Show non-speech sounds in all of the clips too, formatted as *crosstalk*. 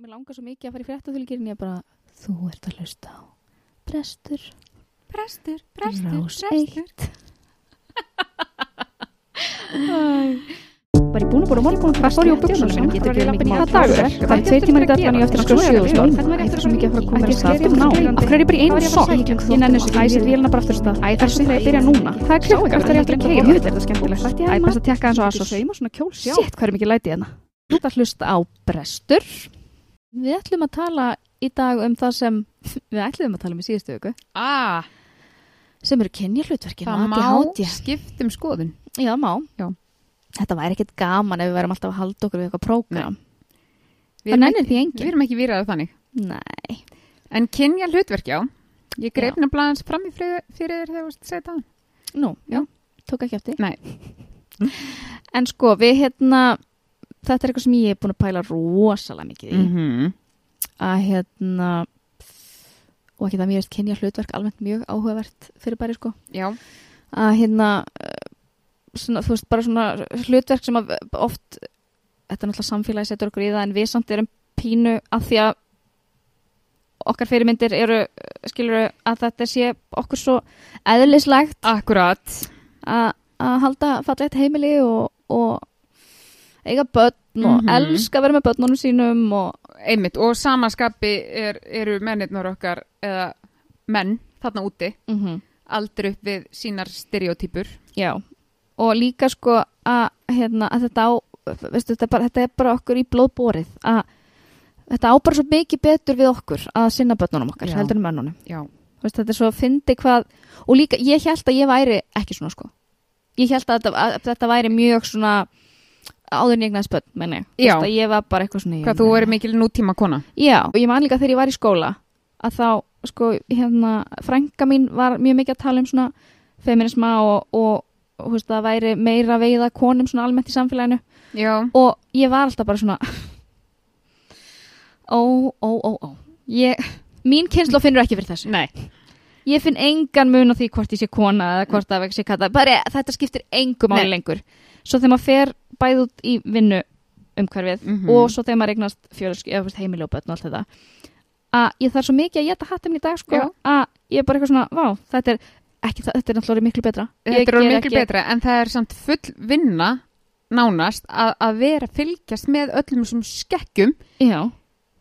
mér langar svo mikið að fara í fréttaþulgir en ég bara, þú ert að hlusta á Brestur, Prestur, Rás 1 Var ég búin að búin að morgun Hvað fór ég úr buxunum mínum? Getur ekki lappin í hvað dagur er? Það er í dættan og ég eftir að Æ, það er svo mikið að fara að koma að stað hverju er ég bara í einu sokk? Ég nenni þessu, æsir vélina bara aftur af stað Æ, það er svo þegar byrja núna Hvað er klukk? Eftir að ég eftir að kegja Jú, þetta er skemmtilegt Æ, best að tekka eins og asos Sitt, hvað er mikið lætið hérna Þú ert að hlusta á Brestur Við ætlum að tala í dag um það sem *laughs* Við ætlum að tala um í síðustu viku Ah, sem eru kynja hlutverkin það má skiptum skoðun. Já, má. Já. Þetta væri ekkert gaman ef við værum alltaf að halda okkur við eitthvað prógram. Við Það erum ekki-. Við erum ekki výraðið þannig. Nei. En kynja hlutverk, já. Ég Já. greip nefnilega hans fram í fyrir, þér þegar þú segið það. Nú, já. Já. Tók ekki eftir. Nei. *laughs* En sko, við hérna, þetta er eitthvað sem ég er búin að pæla rosalega mikið í. -hmm. Að hérna, og ekki það mér veist kynja hlutverk almennt mjög áhugavert fyrir bæri sko. Já. Að hérna, eh, svona, þú veist, bara svona hlutverk sem að oft, þetta er náttúrulega samfélagi setur okkur í það en við samt erum pínu að því að okkar fyrirmyndir eru, skilur að þetta sé okkur svo eðlislegt Akkurat. að að halda fallegt heimili og, og eiga börn og Mhm. elska að vera með börnunum sínum og Einmitt. Og samanskapi er, eru mennirnar okkar, eða menn, þarna úti, mm aldrei upp við sínar stereotypur. já, og líka sko að, hérna, að þetta á veistu, þetta, er bara, þetta er bara okkur í blóðbórið að þetta á bara svo mikið betur við okkur að sinna börnunum okkar Já. heldur en mönnunum Já. Veist, þetta er svo að fyndi hvað og líka, ég held að ég væri ekki svona sko ég held að þetta, að þetta væri mjög svona áður en ég egnaði spöld, menn ég ég var bara eitthvað svona Hvað þú verið mikil nútíma kona. Já, og ég man líka þegar ég var í skóla að þá, sko, hérna frænka mín var mjög mikið að tala um svona feminisma og, og, þú veist, það væri meira veiða konum svona almennt í samfélaginu Já. og ég var alltaf bara svona ó, ó, ó, ó ég, mín kynslu finnur ekki fyrir þessu Nei. ég finn engan mun á því hvort ég sé kona eða hvort það sé kalla bara þetta skiptir engum Nei. lengur svo þegar maður fer bæð út í vinnu umhverfið Mhm. og svo þegar maður eignast fjölsk, heimili og allt þetta að ég þarf svo mikið að geta hattum í dag sko, að ég er bara eitthvað svona vá, þetta er ekki, þetta er náttúrulega miklu betra Þetta er miklu betra en það er samt full vinna nánast að, að vera að fylgjast með öllum þessum skekkjum já,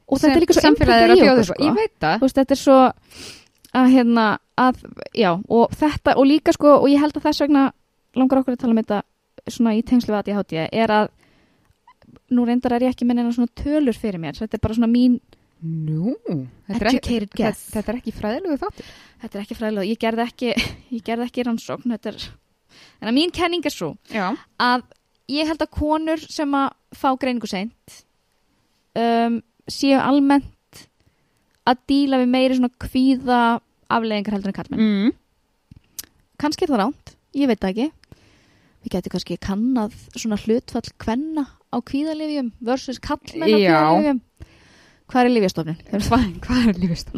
og sem þetta er líka svo samfélagið er einfætt að í okkur sko. Ég veit það. veist, þetta er svo að hérna, að, já, og þetta og líka sko, og ég held að þess vegna langar okkur að tala um þetta svona í tengslu við ADHD, er að nú reyndar er ég ekki með neina svona tölur fyrir mér, þetta er bara svona mín Nú, þetta er, þetta, þetta er ekki fræðilegu þáttur. þetta er ekki fræðilega, ég gerði ekki ég gerði ekki rannsókn, þetta er en að mín kenning er svo Já. að ég held að konur sem að fá greiningu seint um, séu almennt að díla við meiri svona kvíða afleðingar heldur en kallmenn Mm. kannski er það ránt, ég veit það ekki við getum kannski kannað svona hlutfall kvenna á kvíðalifjum versus kallmenn á kvíðalifjum hvað er lifjastofnun? *laughs* Hvað, er lífist?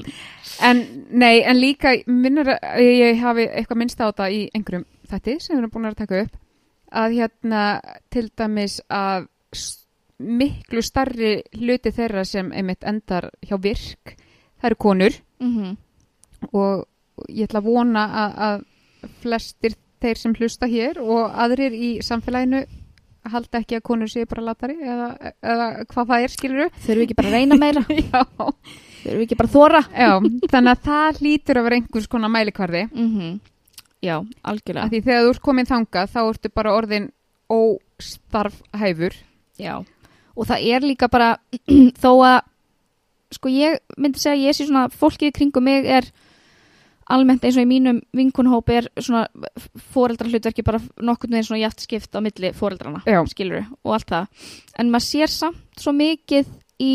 En, nei, en líka minnur að ég hafi eitthvað minnst á þetta í einhverjum þætti sem við erum búin að taka upp að hérna til dæmis að miklu starri hluti þeirra sem einmitt endar hjá virk það eru konur Mm -hmm. og ég ætla að vona að, að flestir þeir sem hlusta hér og aðrir í samfélaginu halda ekki að konur séu bara latari eða, eða hvað það er skilur þurfum við ekki bara að reyna meira? *laughs* Þurfum við ekki bara að þóra Já, þannig að það hlýtur að vera einhvers konar mælikvarði. Mm já, algjörlega. Því þegar þú ert komin þangað þá ertu bara orðin óstarfhæfur. Já, og það er líka bara *clears throat* þó að sko ég myndi segja að ég sé svona fólkið kringum mig er almennt eins og í mínum vinkunhóp er svona foreldra hlutverki bara nokkurn veginn svona jæft skipt á milli foreldrana, Já. skilur og allt það, en maður sér samt svo mikið í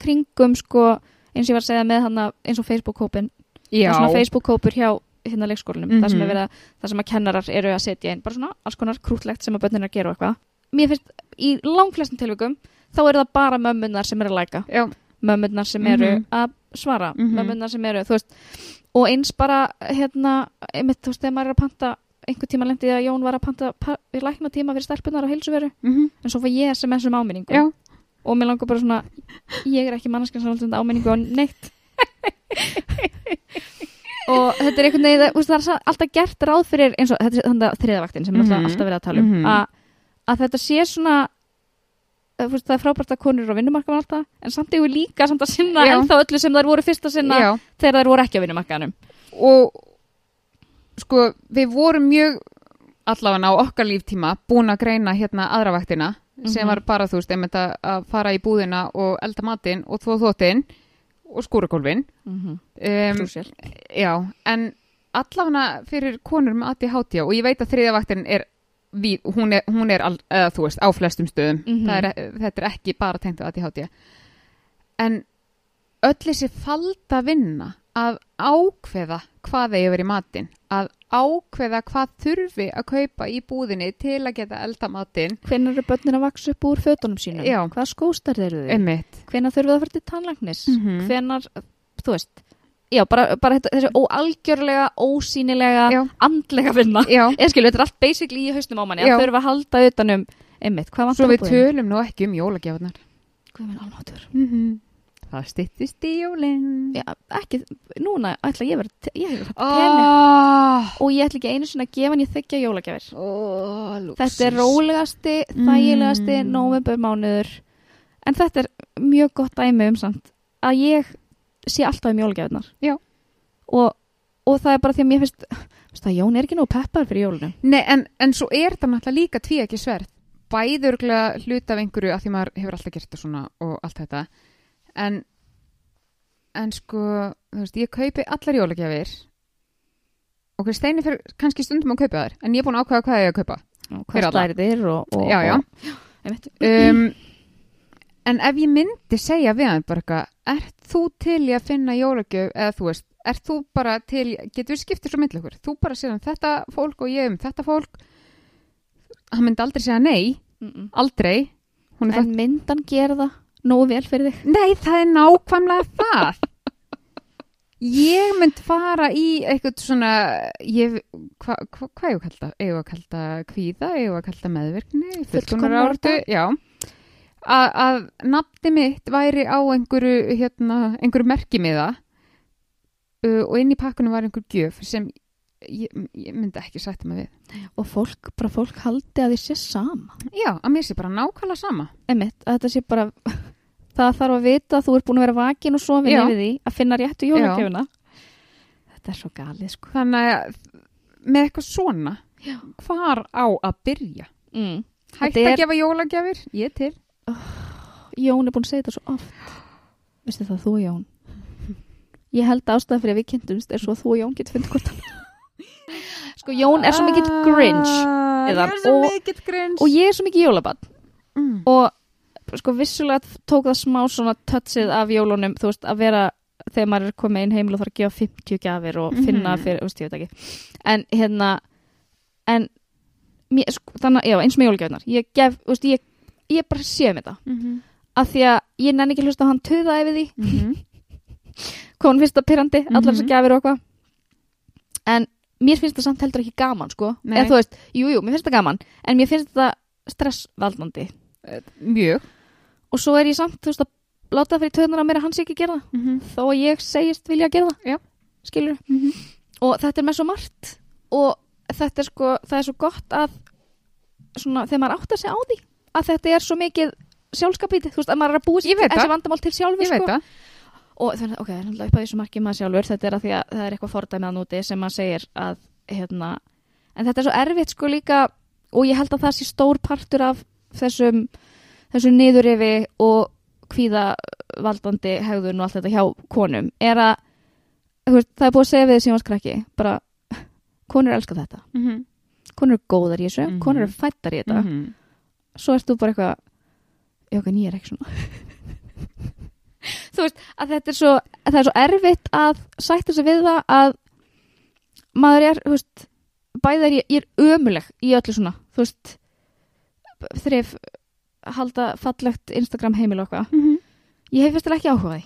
kringum sko, eins og ég var að segja með hann eins og Facebook-hópin, svona Facebook-hópur hjá hérna leikskólanum, það sem Mhm. er verið að það sem að kennarar eru að setja inn, bara svona alls konar krútlegt sem að börnin að gera og eitthvað. Mér finnst, í langflestum tilvikum þá eru það bara mömmunar sem eru að læka. Mömmunar sem eru Mhm. að svara Mhm. mömmunar sem eru, veist og eins bara, hérna einmitt, þú veist, þegar maður er að panta einhver tíma lendi að Jón var að panta pa, lækna tíma fyrir stelpunar á heilsuveru mm en svo fær ég SMS um áminningu já, og mér langar bara svona ég er ekki mannskjan sem alltaf áminningu á neitt og þetta er einhvern veginn það, það er alltaf gert ráð fyrir eins og þetta er að þriðavaktin sem er alltaf, Mhm. alltaf verið að tala um Mhm. að, að þetta sé svona þú veist, það er frábært að konur eru á vinnumarkaðum alltaf en samt við líka samt að sinna Já. ennþá öllu sem þær voru fyrst að sinna Já, þegar þær voru ekki á vinnumarkaðanum og sko, við vorum mjög allavega á okkar líftíma búin að greina hérna aðra vaktina sem Mhm. var bara, þú veist, einmitt að, fara í búðina og elda matinn og þvó þóttinn og skúrakólfin mm -hmm. um, Já, en allavega fyrir konur með ADHD og ég veit að þriðja vaktin er við, hún er, hún er all, eða, þú veist, á flestum stöðum. Mhm. Það er, þetta er ekki bara tengt á ADHD en öll þessi falda vinna að ákveða hvað þeir verið í matinn að ákveða hvað þurfi að kaupa í búðinni til að geta elda matinn. Hvenær eru börnin að vaksa upp úr fötunum sínum? Já. hvað skóstar eru þau? Þurfum það að fara til tannlagnis Mhm. hvenær, þú veist já, bara, bara þetta, þessi óalgjörlega ósýnilega, Já. andlega vinna. Já, *laughs* ég skilu, þetta er allt basically í haustum á manni. Já. að þurfa að halda utanum einmitt, hvað svo vantar við tölum nú ekki um jólagjafarnar. Guð minn almáttugur. mm Það styttist í jólinn Já, ekki, núna ætla ég að vera ég hef oh. oh, og ég ætla ekki einu sinni að gefa hann ég þykja jólagjafir oh, þetta er rólegasti, Mm. þægilegasti novembermánuður en þetta er mjög gott dæmi um samt að ég sé alltaf um jólagjafirnar Já. og, og það er bara því að mér finnst það, Jón er ekki nóg peppar fyrir jólunum Nei, en, en svo er þetta náttúrulega líka tví ekki sverð. Bæðurglega hluta af einhverju að því maður hefur alltaf gert það svona og allt þetta. En, en sko, þú veist, ég kaupi allar jólagjafir og Steini fyrir kannski stundum að kaupa þær, en ég er búin að ákveða hvað ég er að kaupa. og hvað slærið og, og, Já, já. og. Um, en ef ég myndi segja við hann bara eitthvað, ert þú til í að finna jólagjöf, eða þú veist, ert þú bara til, getur við skiptið svo myndið okkur, þú bara sér um þetta fólk og ég um þetta fólk, hann myndi aldrei segja nei, Mm -mm. aldrei, er en myndan gera það nógu vel fyrir þig Nei, það er nákvæmlega það. Ég mynd fara í eitthvað svona, ég, hvað hva, hva ég að kalla það? Ég að kalla það kvíða, ég að kalla það meðvirkni, áratu, Fullkomnunaráratu. já. Að nafni mitt væri á einhverju, hérna, einhverju merkimiða uh, og inn í pakkunum var einhver gjöf sem ég, ég myndi ekki sætta mig við. og fólk, bara fólk haldi að þið sé sama Já, að mér sé bara nákvæmlega sama. einmitt, að þetta sé bara *laughs* það þarf að vita að þú ert búin að vera vakin og sofin Já. yfir því að finna réttu jólagjöfuna þetta er svo galið sko Þannig að með eitthvað svona, Já. hvar á að byrja? mm. Hætt Þetta að er- gefa jólagjafir, ég til. Jón er búin að segja þetta svo oft. Veistu það, þú og Jón? Ég held ástæða fyrir að við kynntumst er svo að þú og Jón getur fundið hvort sko Jón er svo mikill grinch eða- svo og- mikill og ég er svo mikið jólabann mm. og sko vissulega tók það smá svona tötsið af jólunum þú veist að vera þegar maður er komið inn heimil og þarf að gefa 50 gjafir og Mhm. finna fyrir, veist ég veit ekki. En hérna en mér, sko, þannig, já eins með jólagjafirnar ég gef, veist ég, ég bara sé um þetta. Mm -hmm. af því að ég nenni ekki hlusta hann töða yfir því. Mhm. *laughs* hvað hún finnst það pyrrandi, allar gjafir og eitthvað. En mér finnst það samt heldur ekki gaman sko, eða þú veist, jú, jú, mér finnst það gaman en mér finnst það stressvaldandi. Mjög. og svo er ég samt, þú veist, að láta það fyrir töðunar að mér að hann sé ekki gera það. Mm -hmm. þó að ég segist vilja að gera það. Skilur Mhm. og þetta er með svo margt. Og þetta er sko, það er svo gott að svona, þegar maður átt að segja á því að þetta er svo mikið sjálfskapítið, þú veist, að maður er að búa veit þessi vandamál til veit sko. það. og þannig, ok, það er náttúrulega upp að þessu marki maður sjálfur þetta er að því að það er eitthvað fordæmið að núti sem maður segir að, hérna en þetta er svo erfitt sko líka og ég held að það sé stór partur af þessum, þessum niðurifi og kvíðavaldandi hegðun og allt þetta hjá konum er að þú veist, það er búið að segja við því sem var skræki bara, *laughs* konur elska þetta Mm -hmm. konur eru góðar í þessu, Mhm. konur eru fættar í þetta Mhm. Svo ert þú bara eitthvað já, ok, ég er ekki svona *laughs* þú veist, að þetta er svo að það er svo erfitt að sætta sig við það að maður er, þú veist bæði er ég, ég er ömuleg í öllu svona þú veist þrif halda fallegt Instagram heimil og eitthvað Mhm. ég hef fyrstilega ekki áhuga á því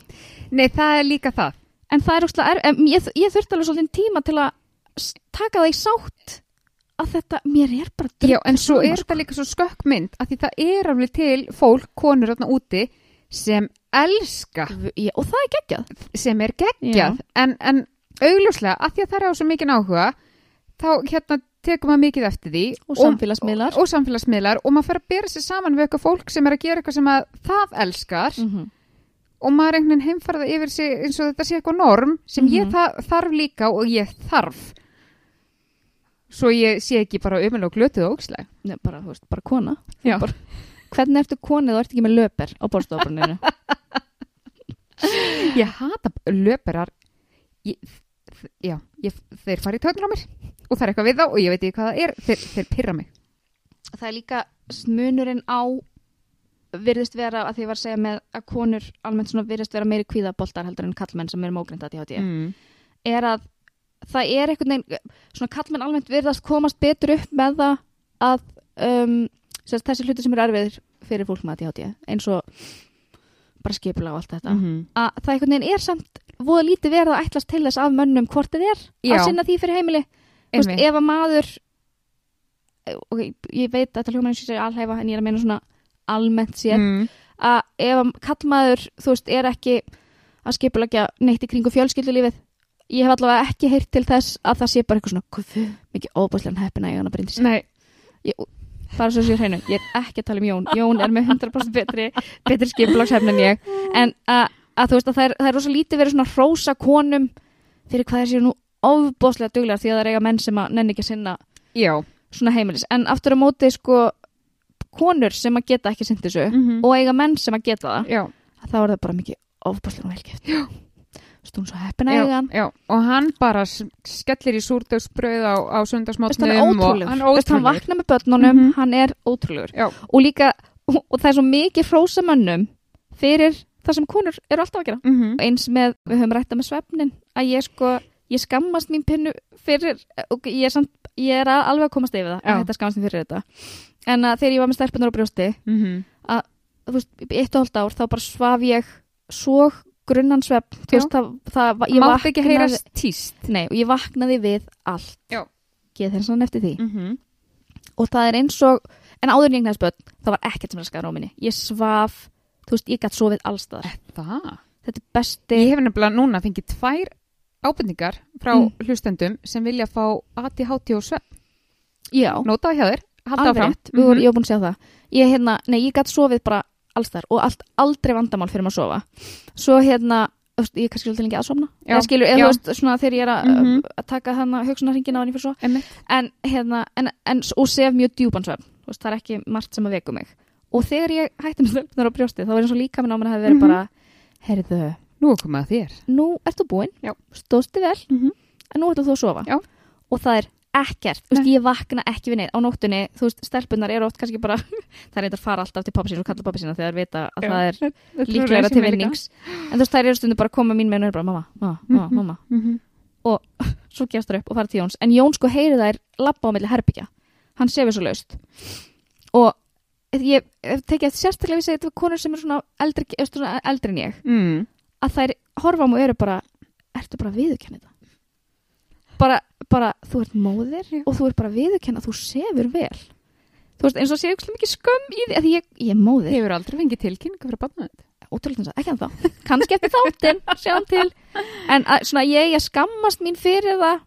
Nei, það er líka það. en það er úrslega er, em, ég, ég þurfti alveg svolítið tíma til að taka það í sátt að þetta, mér er bara Já, en svo er sko. þetta líka svo skökk mynd að því það er alveg til fólk, konur þarna úti sem elska, Já, og það er geggjað sem er geggjað en, en augljóslega að því að það er á svo mikið áhuga þá hérna tekum maður mikið eftir því Og samfélagsmiðlar. og, og samfélagsmiðlar og maður fer að bera sér saman við eitthvað fólk sem er að gera eitthvað sem að það elskar -hmm. og maður einhvern veginn heimfarða yfir sig eins og þetta sé eitthvað norm sem ég Mhm. þa þarf líka og ég þarf svo ég sé ekki bara og glötuð og ógslæg Nei, bara, þú veist, bara kona. Bara, Hvernig ertu konið og ert ekki með löper á borstofuninu? *laughs* ég hata löperar. Ég, já, ég, þeir fara í töðnur á mér. Og það er eitthvað við þá og ég veit ekki hvað það er. Þeir, þeir pyrra mig. Það er líka smunurinn á virðist vera að því var að segja með að konur almennt svona virðist vera meiri kvíðaboltar heldur en kallmenn sem eru mógrind að því mm. er að það er einhvern veginn svona kallmenn almennt virðast komast betur upp með það að um, sérst, þessi hluti sem eru erfiðir fyrir fólk með ADHD eins og bara skipula og allt þetta -hmm. að það einhvern veginn er samt voða lítið verið að ætlast til þess af mönnum hvort þið er Já. að sinna því fyrir heimili Einmitt. ef að maður ok, ég veit að þetta hljóma eins og sér alhæfa en ég er að meina svona almennt sér mm. að ef að kallmaður þú veist, er ekki að skipulegja neitt í kringu fjölskyldulífið ég hef allavega ekki heyrt til þess að það sé bara eitthvað svona mikið óbúslega heppina að brinda nei, bara svo sér hreinu, ég er ekki að tala um Jón. Jón er með 100% betri, betri skipulagshefn en ég. En að, að þú veist að það er, það er rosa lítið verið svona hrósa konum fyrir hvað þeir séu nú ofbóðslega duglegar því að það er eiga menn sem að nenni ekki að sinna já. svona heimilis. En aftur á móti sko konur sem að geta ekki sinnt þessu -hmm. og eiga menn sem að geta það já, þá er það bara mikið ofbúslega velgeft stún svo heppin að já, og hann bara skellir í súrdagsbröð á, á sundagsmátnum hann hann hann vaknar með börnunum, Mhm. hann er ótrúlegur. Og líka, og, og það er svo mikið hrósamönnum fyrir það sem konur eru alltaf að gera. Mm eins með, við höfum rætta með svefnin að ég sko, ég skammast mín pinnu fyrir, og ég er, samt, ég er að- alveg að komast yfir það, Já. að þetta skammast mín fyrir þetta. En að þegar ég var með stelpunar á brjósti -hmm. þú veist, eitt og hálft ár þá bara svaf ég svo grunnan ég mátt ekki vaknaði- heyra tíst Nei, og ég vaknaði við allt. Geð þennan eftir því. mm -hmm. Og það er eins og, en áður en ég eignast börn, það var ekkert sem raskaði róminni. Ég svaf, þú veist, ég gætt sofið allstaðar. það Þetta er besti. Ég hef nefnilega núna fengið tvær ábendingar frá Mm. hlustendum sem vilja fá ADHD og svepp. Já, Nótaði hjá þér, halda áfram. vorum, Mhm. ég var búin að sjá það. Ég, hérna, ég gætt sofið bara allstaðar og allt, aldrei vandamál fyrir maður að sofa. Svo hérna, ég er kannski svolítið lengi að somna. Já. Eða skilur, eða þú veist, svona þegar ég er að, Mhm. að taka þarna hugsunarringina á henni fyrir svo. En hérna en, en, og sef mjög djúpan svefn Þú veist, það er ekki margt sem að veku mig og þegar ég hætti með stelpunar á brjósti þá var eins og líka minn á mér að hafi verið Mhm. bara heyrðu, Nú er komið að þér. nú ert þú búinn stóðstu vel, Mm -hmm. en nú ætlum þú að sofa Já. og það er ekkert, þú veist, ég vakna ekki við neitt. Á nóttunni, þú veist, stelpunar eru oft kannski bara, *laughs* það er eitthvað að fara alltaf til pappa sín og kalla pappa sína þegar þeir vita að það er líklega til vinnings. En þú veist, þær eru stundu bara að koma mín með og eru bara, mamma, mamma, mamma, Mhm. mamma *laughs* Mm svo gefst þær upp og fara til Jóns. En Jón sko heyri þær labba á milli herbyggja hann sefur svo laust. Og ég hef tekið eftir sérstaklega við segja þetta við konur sem eru svona eldri, eða svona eldri en ég mm. að þær horfa á mig og eru bara ertu bara að viðurkenna þetta bara, bara þú ert móðir Já. og þú ert bara að viðurkenna að þú sefur vel þú veist eins og sé ekki skömm í því að ég, ég er móðir Hefur aldrei fengið tilkynningu frá barnaðið. ótrúlega að, ekki en þá kannski eftir þáttinn, sjáum til en að, svona ég, ég skammast mín fyrir það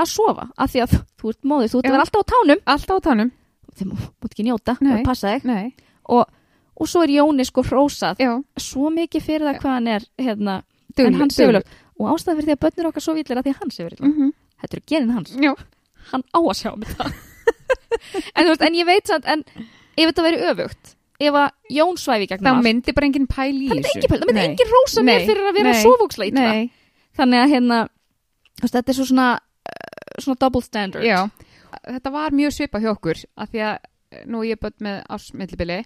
að sofa af því að þú, ert móðið, þú ert að vera alltaf á tánum Alltaf á tánum. þið má- mátt ekki njóta, Nei. og passa þig Nei. og svo er Jóni sko hrósað Já. svo mikið fyrir það hvað hann er hérna, en Dugleg- hann sefur dugleg. Og ástæða fyrir því að börnur okkar svo villir að því að hann sefur illa Mm -hmm. þetta eru genin hans, Já. hann á að sjá mig það *laughs* en, veist, en ég veit samt en ef þetta veri öfugt ef að Jón svæfi gegn Það allt, myndi bara enginn pæl í þessu. það myndi Nei. engin rósa mér fyrir að vera illa Nei. þannig að hérna veist, þetta er svo svona uh, svona double standard Já. Þetta var mjög svipa hjá okkur af því að eh, nú er ég börn með ásmillibili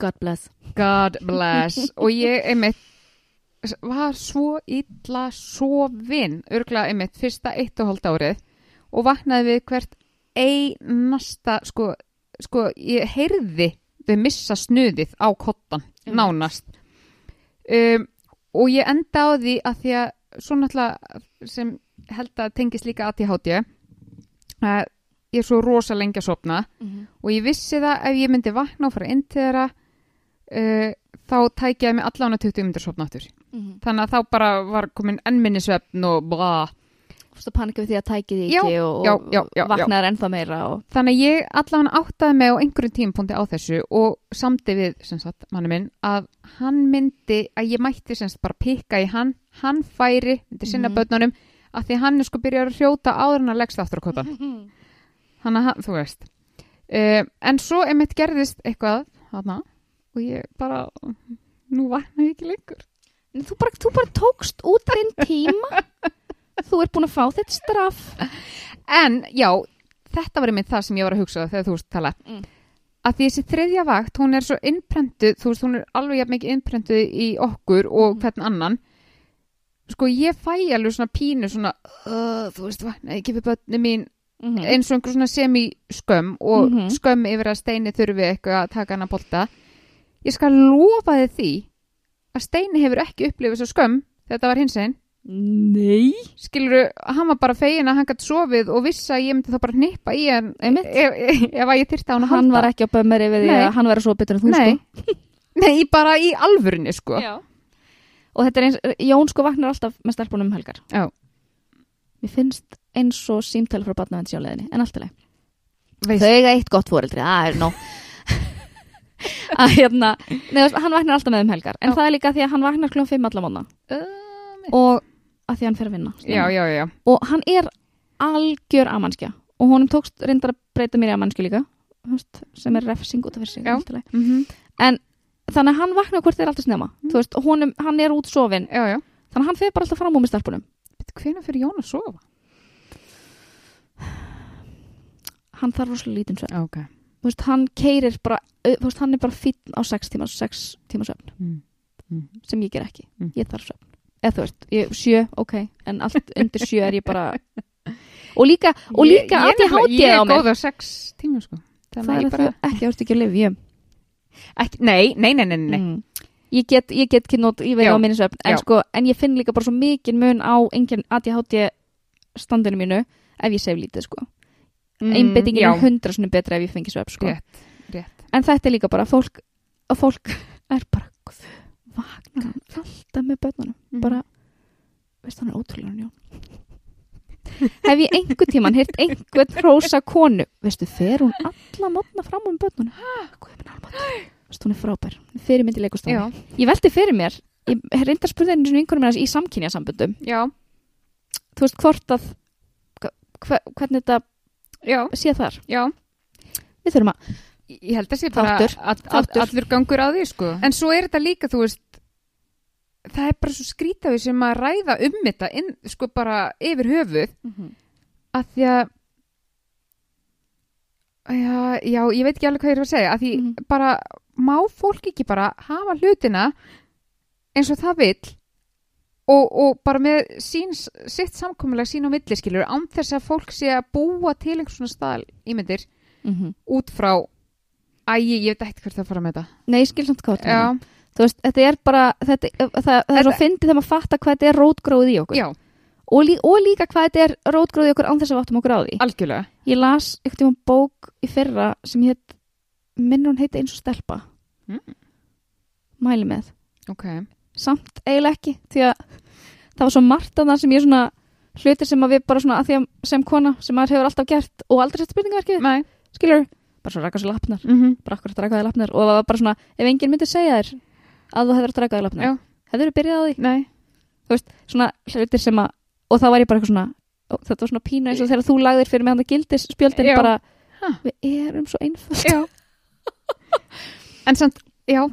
God bless God bless og ég einmitt var svo illa sofin örgla einmitt fyrsta eitt og hálft árið og vaknaði við hvert einasta sko, sko ég heyrði þau missa snuðið á kottan Einmitt. nánast um, og ég enda á því að því að svo náttúrulega sem held að tengist líka ADHD að ég er svo rosa lengi að sopna Mhm. og ég vissi það ef ég myndi vakna og fara inn til þeirra uh, þá tækja ég mig allan að 20 myndir sopna aftur Mhm. þannig að þá bara var komin ennminni svefn og bla Þú veist að panika við því að tæki því ekki og, já, og já. vaknaður ennþá meira og... þannig að ég allan áttaði mig á einhverjum tímapunkti á þessu og samdi við sem sagt, manni minn að hann myndi að ég mætti sem sagt bara pikka í hann hann færi, myndi sinna Mhm. börnunum að því hann er sko byrjar að hrjóta áður en að leggst aftur á kvotan *laughs* þannig að þú veist uh, en svo emitt gerðist eitthvað hana, og ég bara nú vakna ég ekki lengur Þú bara, þú bara tókst út þinn tíma Þú ert búin að fá þitt straff en já, þetta var einmitt það sem ég var að hugsa þegar þú veist tala Mm. að því þessi þriðja vakt, hún er svo innprentuð þú veist, hún er alveg mikið innprentuð í okkur og Mm. hvern annan sko ég fæ alveg svona pínu svona, uh, þú veist, vakna ekki við börni mín mm eins og einhver svona semi skömm og Mhm. skömm yfir að Steini þurfi eitthvað að taka hann að bolta ég skal lofa þið því að Steini hefur ekki upplifið svo skömm þegar þetta var hins einn Nei. Skilur hann var bara fegin að hann gætt sofið og vissi að ég myndi þá bara nippa í hann ef, ef, ef að ég þyrta hann að Hann halda. var ekki á bömmeri við því að hann verið svo betur en þú Nei. sko Nei, bara í alvörinni sko. Já. Og þetta er eins, Jón sko vaknar alltaf með stelpunum um helgar. Já. Mér finnst eins og símtæli frá batnavend sjóleðinni En allt í leið Veist, Þau eiga eitt gott fóreldri, það er nóg *laughs* að hérna veist, hann vaknar alltaf með um helgar. En Já. það er líka því að hann vaknar kljóðum 5 alla móna uh, og að því hann fer að vinna já, já, já. Og hann er algjör amannskja og honum tókst reyndar að breyta mér í amannskju líka þú veist, sem er refsing út af fyrir sig Já. allt í lagi. mm þannig að hann vaknar hvort þeir alltaf snemma. Mm. þú veist, honum, hann er út sofin já, já. Þannig að hann fer bara alltaf fram á með stelpunum. Hvenær fyrir Jón að sofa? hann þarf rosalega lítinn svefn. Ok. þú veist, hann keirir bara veist, hann er bara fínn á 6 tíma 6 tíma svefn mm. Mm. sem ég ger ekki, Mm. ég þarf svefn eða þú veist, ég, sjö, ok en allt undir sjö er ég bara og líka, og líka ég, ég á Ég er góð á sex tíma sko það er ég bara bara... ekki, þú ert ekki að lifa ekki, Nei, nei, nei, nei, nei. mm. ég get, ég get ekki nót, ég veit á minni svefn en, sko, en ég finn líka bara svo mikið mun á engin ADHD standinu mínu ef ég sef lítið sko Mm, einbyttingin já, er hundra svona betra ef ég fengi svefn sko. Rétt, rétt. En þetta er líka bara fólk og fólk *laughs* er bara vakna alltaf með börnunum. Mhm. bara, veist hann er ótrúlega *laughs* hef ég einhvern tíman hýrt einhvern hrósa konu? Veistu, fer hún alla mótna fram um börnunum? Guð minn almátt veist, hún er frábær, fyrirmyndi Já, leikustofu ég veldi fyrir mér, ég reyndar spurði einu svona einhvern mér í samkynja sambundum já, þú veist hvort að hve, hvernig þetta já, sé þar. Já. Við þurfum að, Ég held að sé bara Þáttur, að, að, þáttur. allur gangur á því sko. En svo er þetta líka, þú veist Það er bara svo skrítaði sem að ræða um þetta inn, sko bara yfir höfuð. Að því að já, já, ég veit ekki alveg hvað ég er að segja. Að því Mhm. bara má fólk ekki bara hafa hlutina eins og það vill og, og bara með sín, sitt samkomulega sín á milliskilur án þess að fólk sé að búa til einhvers svona staðal ímyndir Mhm. út frá æ, ég veit ekki hvert það fara með þetta. Nei, ég skil samt hvað þú ert að meina. já, þú veist, þetta er bara þetta, það, það er svo Þetta- fyndið þegar maður fatta hvað þetta er rótgróið í okkur. Já, og, lí, og líka hvað þetta er rótgróið í okkur án þess að við áttum okkur á því. Algjörlega. Ég las einhvern tíma bók í fyrra sem hétt minnur hún heiti eins og stelpa. Mm. mæli með. Ok, samt eiginlega ekki því að það var svo margt að það sem ég svona hlutir sem að við bara svona að því að sem kona sem maður hefur alltaf gert og aldrei sett spurningaverkið skilur, bara svo raka sér lapnar mm -hmm. bara akkur að draka þér lapnar og það var bara svona ef enginn myndi segja þér að þú hefur þér lapnar Já. hefur þú byrjað á því? Nei, þú veist, svona hlutir sem að og þá var ég bara eitthvað svona þetta var svona pína eins og þegar þú lagðir fyrir mig hann að gildis spjöldin bara, Ha. við erum svo einföld já. *laughs* En samt, já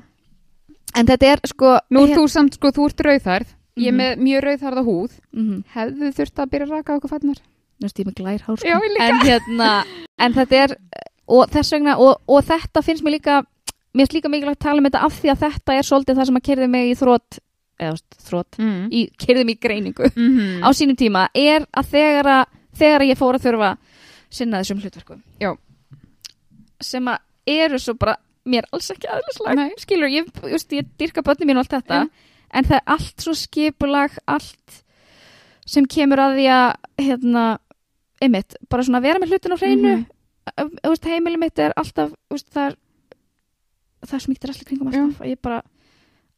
en þetta er sko nú er þú samt, sko, þú ert rauðarð ég er Mhm. með mjög rauðarða húð mm -hmm. hefðu þurft að byrja að raka okkur fannar Nú veist ég með glærhár sko. Já, ég líka. en, hérna, en þetta er og þess vegna, og, og þetta finnst mér líka mér finnst líka mikilvægt að tala um þetta af því að þetta er svolítið það sem að kerði mig í þrótt eða þrótt, mm. í, kerði mig í greiningu -hmm. á sínum tíma er að þegar að þegar ég fór að þurfa sinna þessum hlutverkum Já. sem að eru svo bara mér alls ekki aðlislega skilur, ég, just, ég dyrka börnum mín og allt þetta Já. en það er allt svo skipulag allt sem kemur að því að hérna, einmitt, bara svona vera með hlutin á hreinu mm -hmm. heimili mitt er alltaf veist, það er það smíktir allir kringum alltaf ég bara,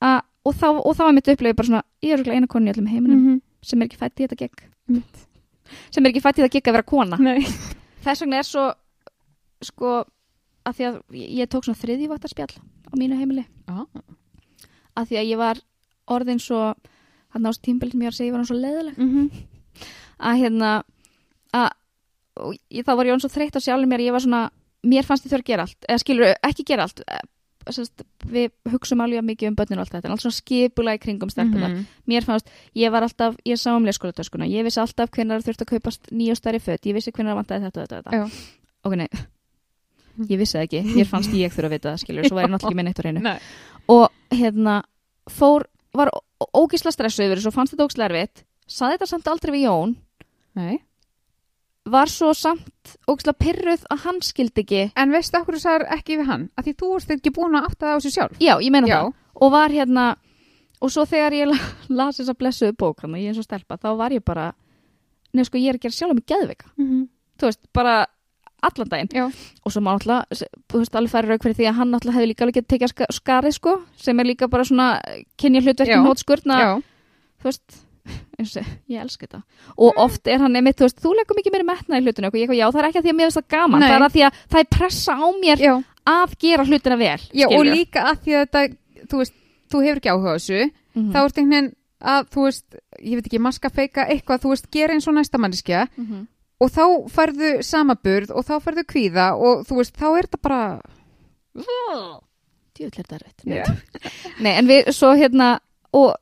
að, og, þá, og þá er mitt upplifið bara svona, ég er örugglega eina konu í öllum heiminum Mhm. sem er ekki fætt í þetta gegg Einmitt. sem er ekki fætt í þetta gegg að vera kona þess vegna er svo sko, að því að ég, tók svona þriðjúváttarspjall á mínu heimili Já. að því að ég var orðin svo hann nást tímbil sem ég var að segja ég var hann svo leðileg Mhm. að hérna að ég, þá var ég hann svo þreytt á sjálfum mér ég var svona, mér fannst ég þurfa að gera allt eða skilur, ekki gera allt eh, sest, við hugsum alveg mikið um börnin og allt þetta en allt svona skipulega í kringum stelpunar Mhm. mér fannst, ég var alltaf, ég sá um leikskólatöskuna ég vissi alltaf hvenær þurfti að kaupast nýjastari fött, ég vissi vantaði þetta og þetta, og þetta. Já. ok, nei ég vissi það ekki, mér fannst ég þurfa að vita það skilur, svo var ég náttúrulega ekki með neitt á reynu og hérna fór, var ó- ógisla stressu yfir þessu og fannst þetta ógisla erfitt saði þetta samt aldrei við Jón Nei. var svo samt ógisla pyrruð að hann skildi ekki En veistu okkur þú sagðir ekki við hann? Að því þú varst ekki búin að átta það á sig sjálf. já, ég meina Já. það og var hérna og svo þegar ég la- las þessa blessuðu bók hann, ég er svo stelpa, þá var ég bara neða sko, ég er að gera sjálf mig geðvika Mhm. þú veist, bara allan daginn Já. og svo má alltaf, þú veist, alveg færi rauk fyrir því að hann alltaf hefði líka alveg getið tekið ska- skarið sko, sem er líka bara svona kynja hótskurna Já. þú veist, *laughs* eins og, ég elska þetta og oft er hann einmitt, þú veist, þú leggur mikið meira metna í hlutinu og ég eitthvað, já, það er ekki að því að mér finnst það gaman Nei. það er að því að það er pressa á mér Já. að gera hlutina vel Já, og líka að því að þetta, þú veist, þú hefur ekki áhuga þessu, Mhm. þá ert einhvern veginn að, þú veist, ég veit ekki, maska feika eitthvað, þú veist, gera eins og næsta manniskja Mhm. Og þá færðu samaburð og þá færðu kvíða og þú veist, þá er þetta bara, þetta erfitt Já. Nei, en við svo hérna og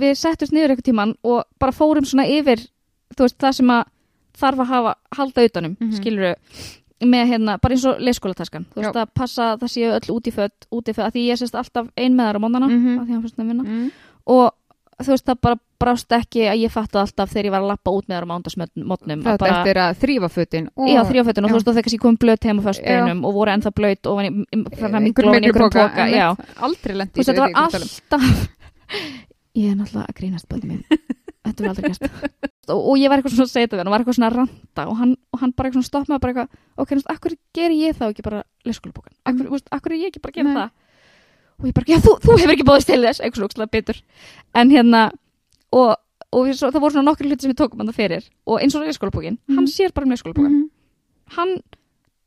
við settust niður eitthvað tíman og bara fórum svona yfir þú veist, það sem að þarf að hafa halda utanum, mm Mhm. skilur með hérna, bara eins og leikskólataskan þú veist Já. að passa að það séu öll út í föt út í föt, að því ég sést alltaf ein með þar á móndana Mhm. að því hann fyrst að vinna mm. og þú veist, það bara brást ekki að ég fatta alltaf þegar ég var að lappa út með þar á mándasmótnum þetta bara, eftir að þrýfa fötin og, Já, þrjáfötun og Já. þú veist og þegar kannski kom blöt heim á föstudeginum og voru ennþá blöt og miklu póka já. aldrei lendi Þú veist, þetta var alltaf Ég er náttúrulega að grínast bæði mín Þetta var aldrei gæst og, og ég var eitthvað svona að segja þetta við hann og var eitthvað svona að ranta og hann, og hann bara eitthvað svona stopp með bara eitthvað ok, veist, akkur ger ég þá ekki bara leskólabókan akkur, þú veist, ég það? Og ég já, þú, þú hefur ekki bóðist til þess eitthvað svona ógeðslega bitur. En hérna, og, og svo, það voru svona nokkri hluti sem við tókum hann það fyrir og eins og leskólabókin, hann Mhm. sér bara um leskólabókan Mhm, hann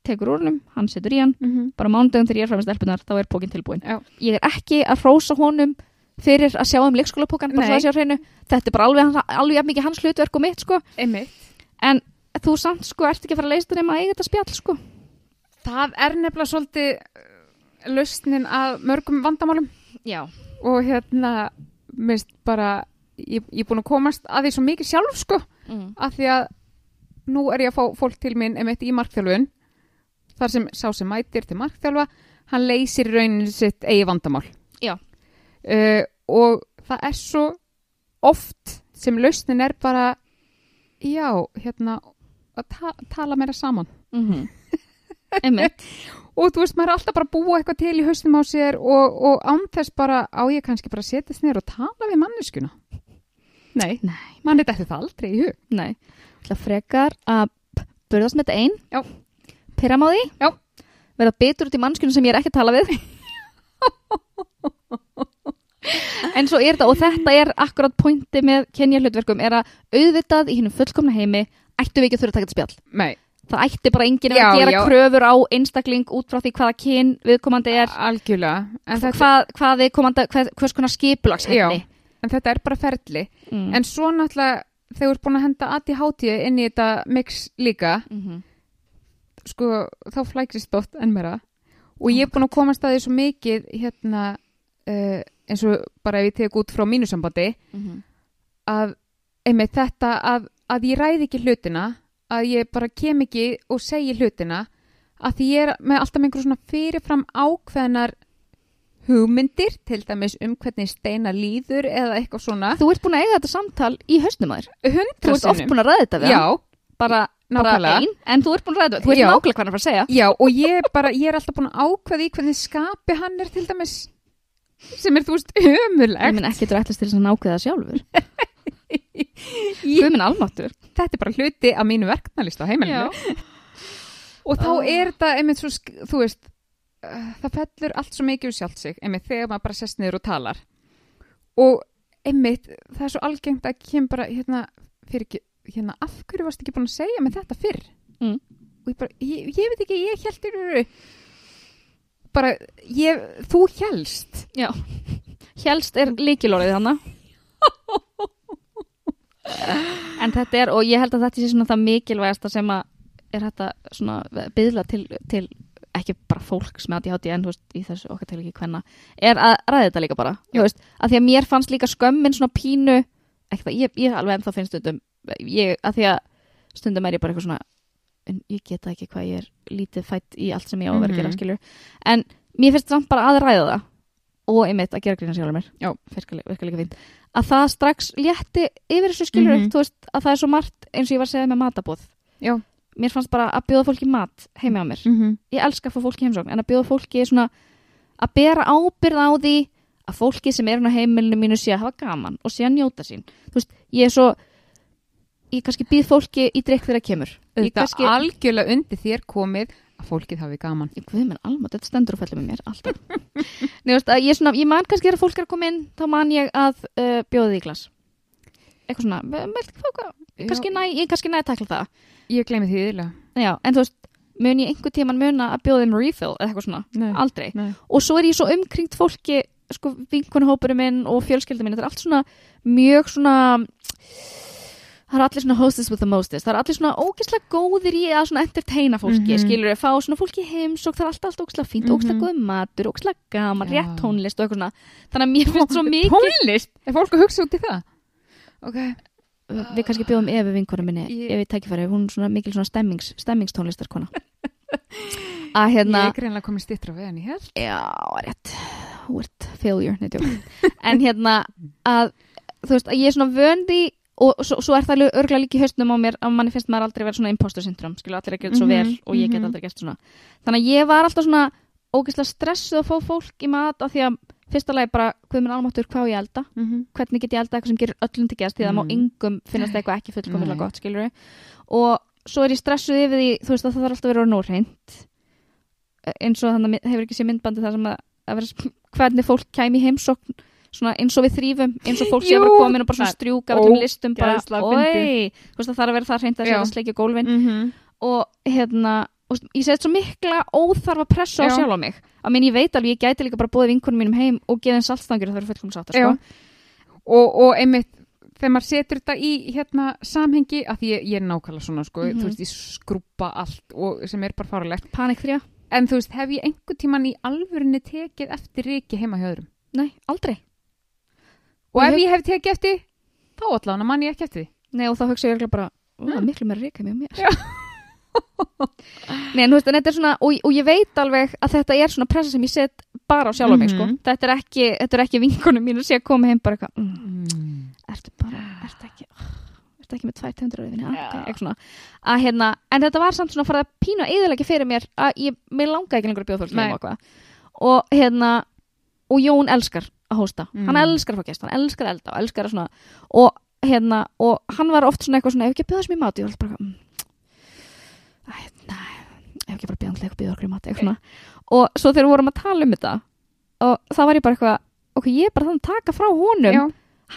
tekur úr hennum, hann setur í hann mhm. bara mánudagum þegar ég er frá með stelpunar þá er bókin tilbúin Já. ég er ekki að hrósa honum fyrir að sjá um hreinu þetta er bara alveg, alveg mikið hans hlutverk og mitt sko. Einmitt. en þú samt sko ert ekki að fara að leysa þetta nema eiga þetta spjall sko. Það er nefnilega svolítið uh, lausnin að mörgum vandamálum já, og hérna minnst bara ég, ég er búin að komast að því svo mikið sjálf sko. Mm. að því að nú er ég að fá fólk til minn einmitt í markþjálfun þar sem sá sem mætir til markþjálfa hann leysir í rauninni sitt eigi vandamál. Uh, og það er svo oft sem lausnin er bara já, hérna að ta tala meira saman. Mm -hmm. einmitt *laughs* og þú veist, maður er alltaf bara að búa eitthvað til í haustum á sér og, og án þess bara á ég kannski bara að setjast niður og tala við manneskuna nei, Nei. mann er þetta aldrei í hug. Nei, ætla frekar að burðast með þetta ein. Já. pyrra má því. Já. verða bitur út í mannskjunum sem ég er ekki að tala við. *laughs* En svo er þetta og þetta er akkurat pointi með kenja hlutverkum er að auðvitað í hinnum fullkomna heimi ættu við ekki að þurfa að taka þetta spjall. Nei, það ætti bara enginn að gera já. kröfur á einstakling út frá því hvaða kyn viðkomandi er algjörlega hvað, hvað viðkomandi, hvað, hvers konar Já. skipulagshefni en þetta er bara ferli mm. en svo náttúrulega þegar þú ert búin að henda aði hátíð inn í þetta mix líka mm sko, þá flækist oft enn meira og ég er búin að komast að því svo mikið hérna uh, eins og bara ef ég tek út frá mínu sambandi -hmm. að einmitt þetta að, að ég ræði ekki hlutina að ég bara kem ekki og segi hlutina að því ég er með alltaf einhverjum svona fyrirfram ákveðnar hugmyndir til dæmis um hvernig steina líður eða eitthvað svona. Þú ert búin að eiga þetta samtal í hausnum að þér. Þú ert oft búin að ræða þetta við já, bara, bara nákvæmlega. ein en þú ert búin að ræða þetta þú Já. nákvæmlega er að fara að segja. Já, og ég, bara, ég er alltaf búin að ákveða í hvernig skapi hann er til dæmis sem er, þú veist, ég ömulegt minn ekki þú ætlast til þess að nákvæða sjálfur *laughs* ég, Guð minn almáttur þetta er bara hluti af mínu verknalista á heimilinu. Og þá Oh. er þetta einmitt svo, þú veist uh, það fellur allt svo mikið úr sjálft sig einmitt þegar maður bara sest niður og talar. Og einmitt það er svo algengt að kem bara hérna, fyrir ekki, hérna af hverju varst ekki búin að segja mig þetta fyrr? Mm. og ég bara, ég, ég veit ekki, ég held bara, ég, þú helst Já, helst er líkilorðið hana *laughs* En þetta er, og ég held að þetta sé svona það mikilvægasta sem að er þetta svona byðla til, til ekki bara fólks með ADHD en þú veist, í þessu okkar til ekki hvenna er að ræða þetta líka bara, veist að því að mér fannst líka skömmin svona pínu ekki það, ég, ég alveg ennþá finnst stundum ég, að því að stundum er ég bara eitthvað svona en ég geta ekki hvað ég er lítið fætt í allt sem ég á að vera að gera, Mhm. en mér finnst samt bara að ræða það og einmitt að gera grína sjálfur mér. Já. virka líka fínt að það strax létti yfir þessu skilur Mhm. þú veist, að það er svo margt eins og ég var að segja með matabóð Já. mér fannst bara að bjóða fólki mat heimi á mér mm -hmm. ég elska að fá fólki heimsókn en að bjóða fólki svona að bera ábyrð á því að fólki sem er á heimilinu mínu sé að hafa gaman og sé að njóta sín veist, ég er svo ég kannski býð fólki í drikk þegar það kemur þetta kannski, algjörlega undir þér komið að fólkið hafi gaman. Ég guð minn alma, þetta stendur og fellur með mér alltaf. Að ég, svona, ég man kannski þegar fólk er að koma inn þá man ég að uh, bjóða því glas. Eitthvað svona, með, með, kannski næ, ég kannski næ að takla það. Ég gleymi því yðurlega Já, en þú veist, mun ég einhver tíman muna að bjóða þeim refill eða eitthvað svona, Nei. aldrei. Nei. og svo er ég svo umkringt fólki sko vinkunahópurum minn og fjölskylda minn þetta er allt svona mjög svona það er allir svona hostess with the mostest. Það er allir svona ógeðslega góðir í að svona entertaina fólki, Mhm. skilur við, fá svona fólki heims og það er alltaf alltaf ógeðslega fínt, Mhm. ógeðslega góð matur ógeðslega gaman, Já. rétt tónlist og eitthvað svona. Þannig að mér finnst svo mikið tónlist, er fólk að hugsa út í það? Ok, við kannski bjóðum Efi vinkunum minni Ég- Efi tækifæri, hún er svona mikil svona stemmings, stemmingstónlistarkona að hérna ég er greinlega komið stittra veðan í held. Já, rétt. Failure. En hérna að, þú veist, að ég er svona vöndi og svo, svo er það líka í haustnum á mér að manni finnst maður aldrei vera svona imposter syndrom skilur allir að gera þetta svo Mhm, vel og ég get mhm. aldrei gert svona þannig að ég var alltaf svona ógeðslega stressuð að fá fólk í mat af því að fyrsta lagi bara, hvað minn almáttur hvað ég að elda mm -hmm. hvernig get ég elda eitthvað sem gerir öllum til gæst því það má Mm. engum finnast eitthvað ekki fullkomulega Nei. gott skilur og svo er ég stressuð yfir því þú veist að það þarf alltaf að vera nóreint eins og þannig hefur ekki sé myndbandi þar sem að, að vera, hvernig fólk kæmi heimsókn svona eins og við þrýfum eins og fólk sé að vera komin og bara svona strjúka öllum listum bara, oi, það þarf að vera það hreint að að sleikja gólfin Mhm. og hérna og ég segi svo mikla óþarfa pressu á Já. sjálf á mig að minn ég veit alveg, ég gæti líka bara bóðið vinkunum mínum heim og geða þeim saltstangur það eru fullkom sátt Já. sko. og, og einmitt þegar maður setur þetta í hérna samhengi að ég, ég er nákvæmlega svona sko, Mhm. þú veist, ég skrúpa allt og sem er bara farulegt panik þrjá, en þú veist, hef ég einhvern tíman í alvörinni tekið eftir Riki heima hjá öðrum nei, aldrei og Og ef ég- hef tekið eftir þá allan mann ég ekki eftir því Nei og þá hugsa ég bara "Ó, það er miklu meira reyka mjög mér. Nei en þú veist en þetta er svona og, og ég veit alveg að þetta er svona pressa sem ég set bara á sjálf á mig sko Mhm. þetta er ekki, þetta er ekki vinkunum mín að sé að koma heim bara eitthvað mm, mm. ertu bara, ertu ekki ertu ekki með tvær tegundur auðvinni Já. okay, eitthvað svona að hérna, en þetta var samt svona farið að pína eðalega fyrir mér að ég, mér langaði ekki lengur að bjóða fólk og og hérna, og Jón elskar að hósta, Mm. hann elskar að fá gest hann elskar að elda og elskar að svona og hérna, og hann var oft svona eitthvað svona ef ekki að bjóða sem í mat, ég var alltaf bara mm, næ, ef ekki bara bjóða hann bjóða okkur í mat, eitthvað svona og svo þegar við vorum að tala um þetta og það var ég bara eitthvað ok, ég er bara þannig að taka frá honum Já,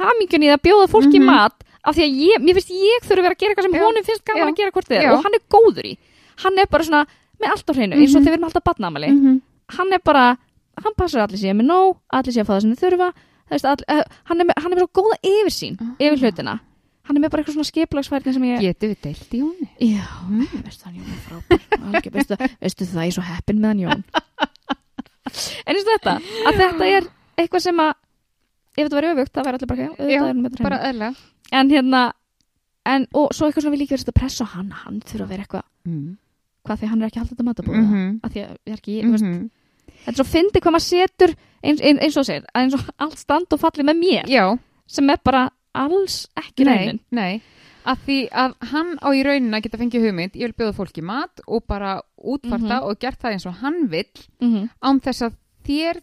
hamingjunni að bjóða fólki Mhm. mat af því að ég, mér finnst ég þurfi að vera að gera eitthvað sem Já. honum finnst gaman Já. að gera hvort þið og hann er góður í hann er bara svona með allt á hreinu eins og Mhm. þegar við erum alltaf batnaamali Mhm. hann er bara, hann passar allir síðan með nóg allir síðan að fá það sem þið þurfa veist, all, uh, hann, er með, hann er með svo góða yfirsýn Ah. yfir hlutina hann er með bara eitthvað svona skiplagsfærni sem ég Getum við deilt í honum? já, Mm. veistu hann Jón er frábær veistu, veistu það, ég er svo heppin með hann Jón en eins og þetta að þetta er eitthvað sem að ef þetta var öfugt, það væri allir bara auðvitað Já, Bara eðla en hérna en, og svo eitthvað sem við líka verðist að pressa hann hann þurfa að vera eitthvað, mm. hvað því hann er ekki að halda þetta matabóða mm Mhm. að því að ég er ekki, Mhm. Þetta er svo fyndi hvað maður setur eins, eins, eins og að eins og allt stand og falli með mér, Já, sem er bara alls ekki raunin nei að því að hann á í raunin að geta fengið hugmynd ég vil bjóða fólki mat og bara útfarta Mhm. og gert það eins og hann vill mm -hmm. án þess að þér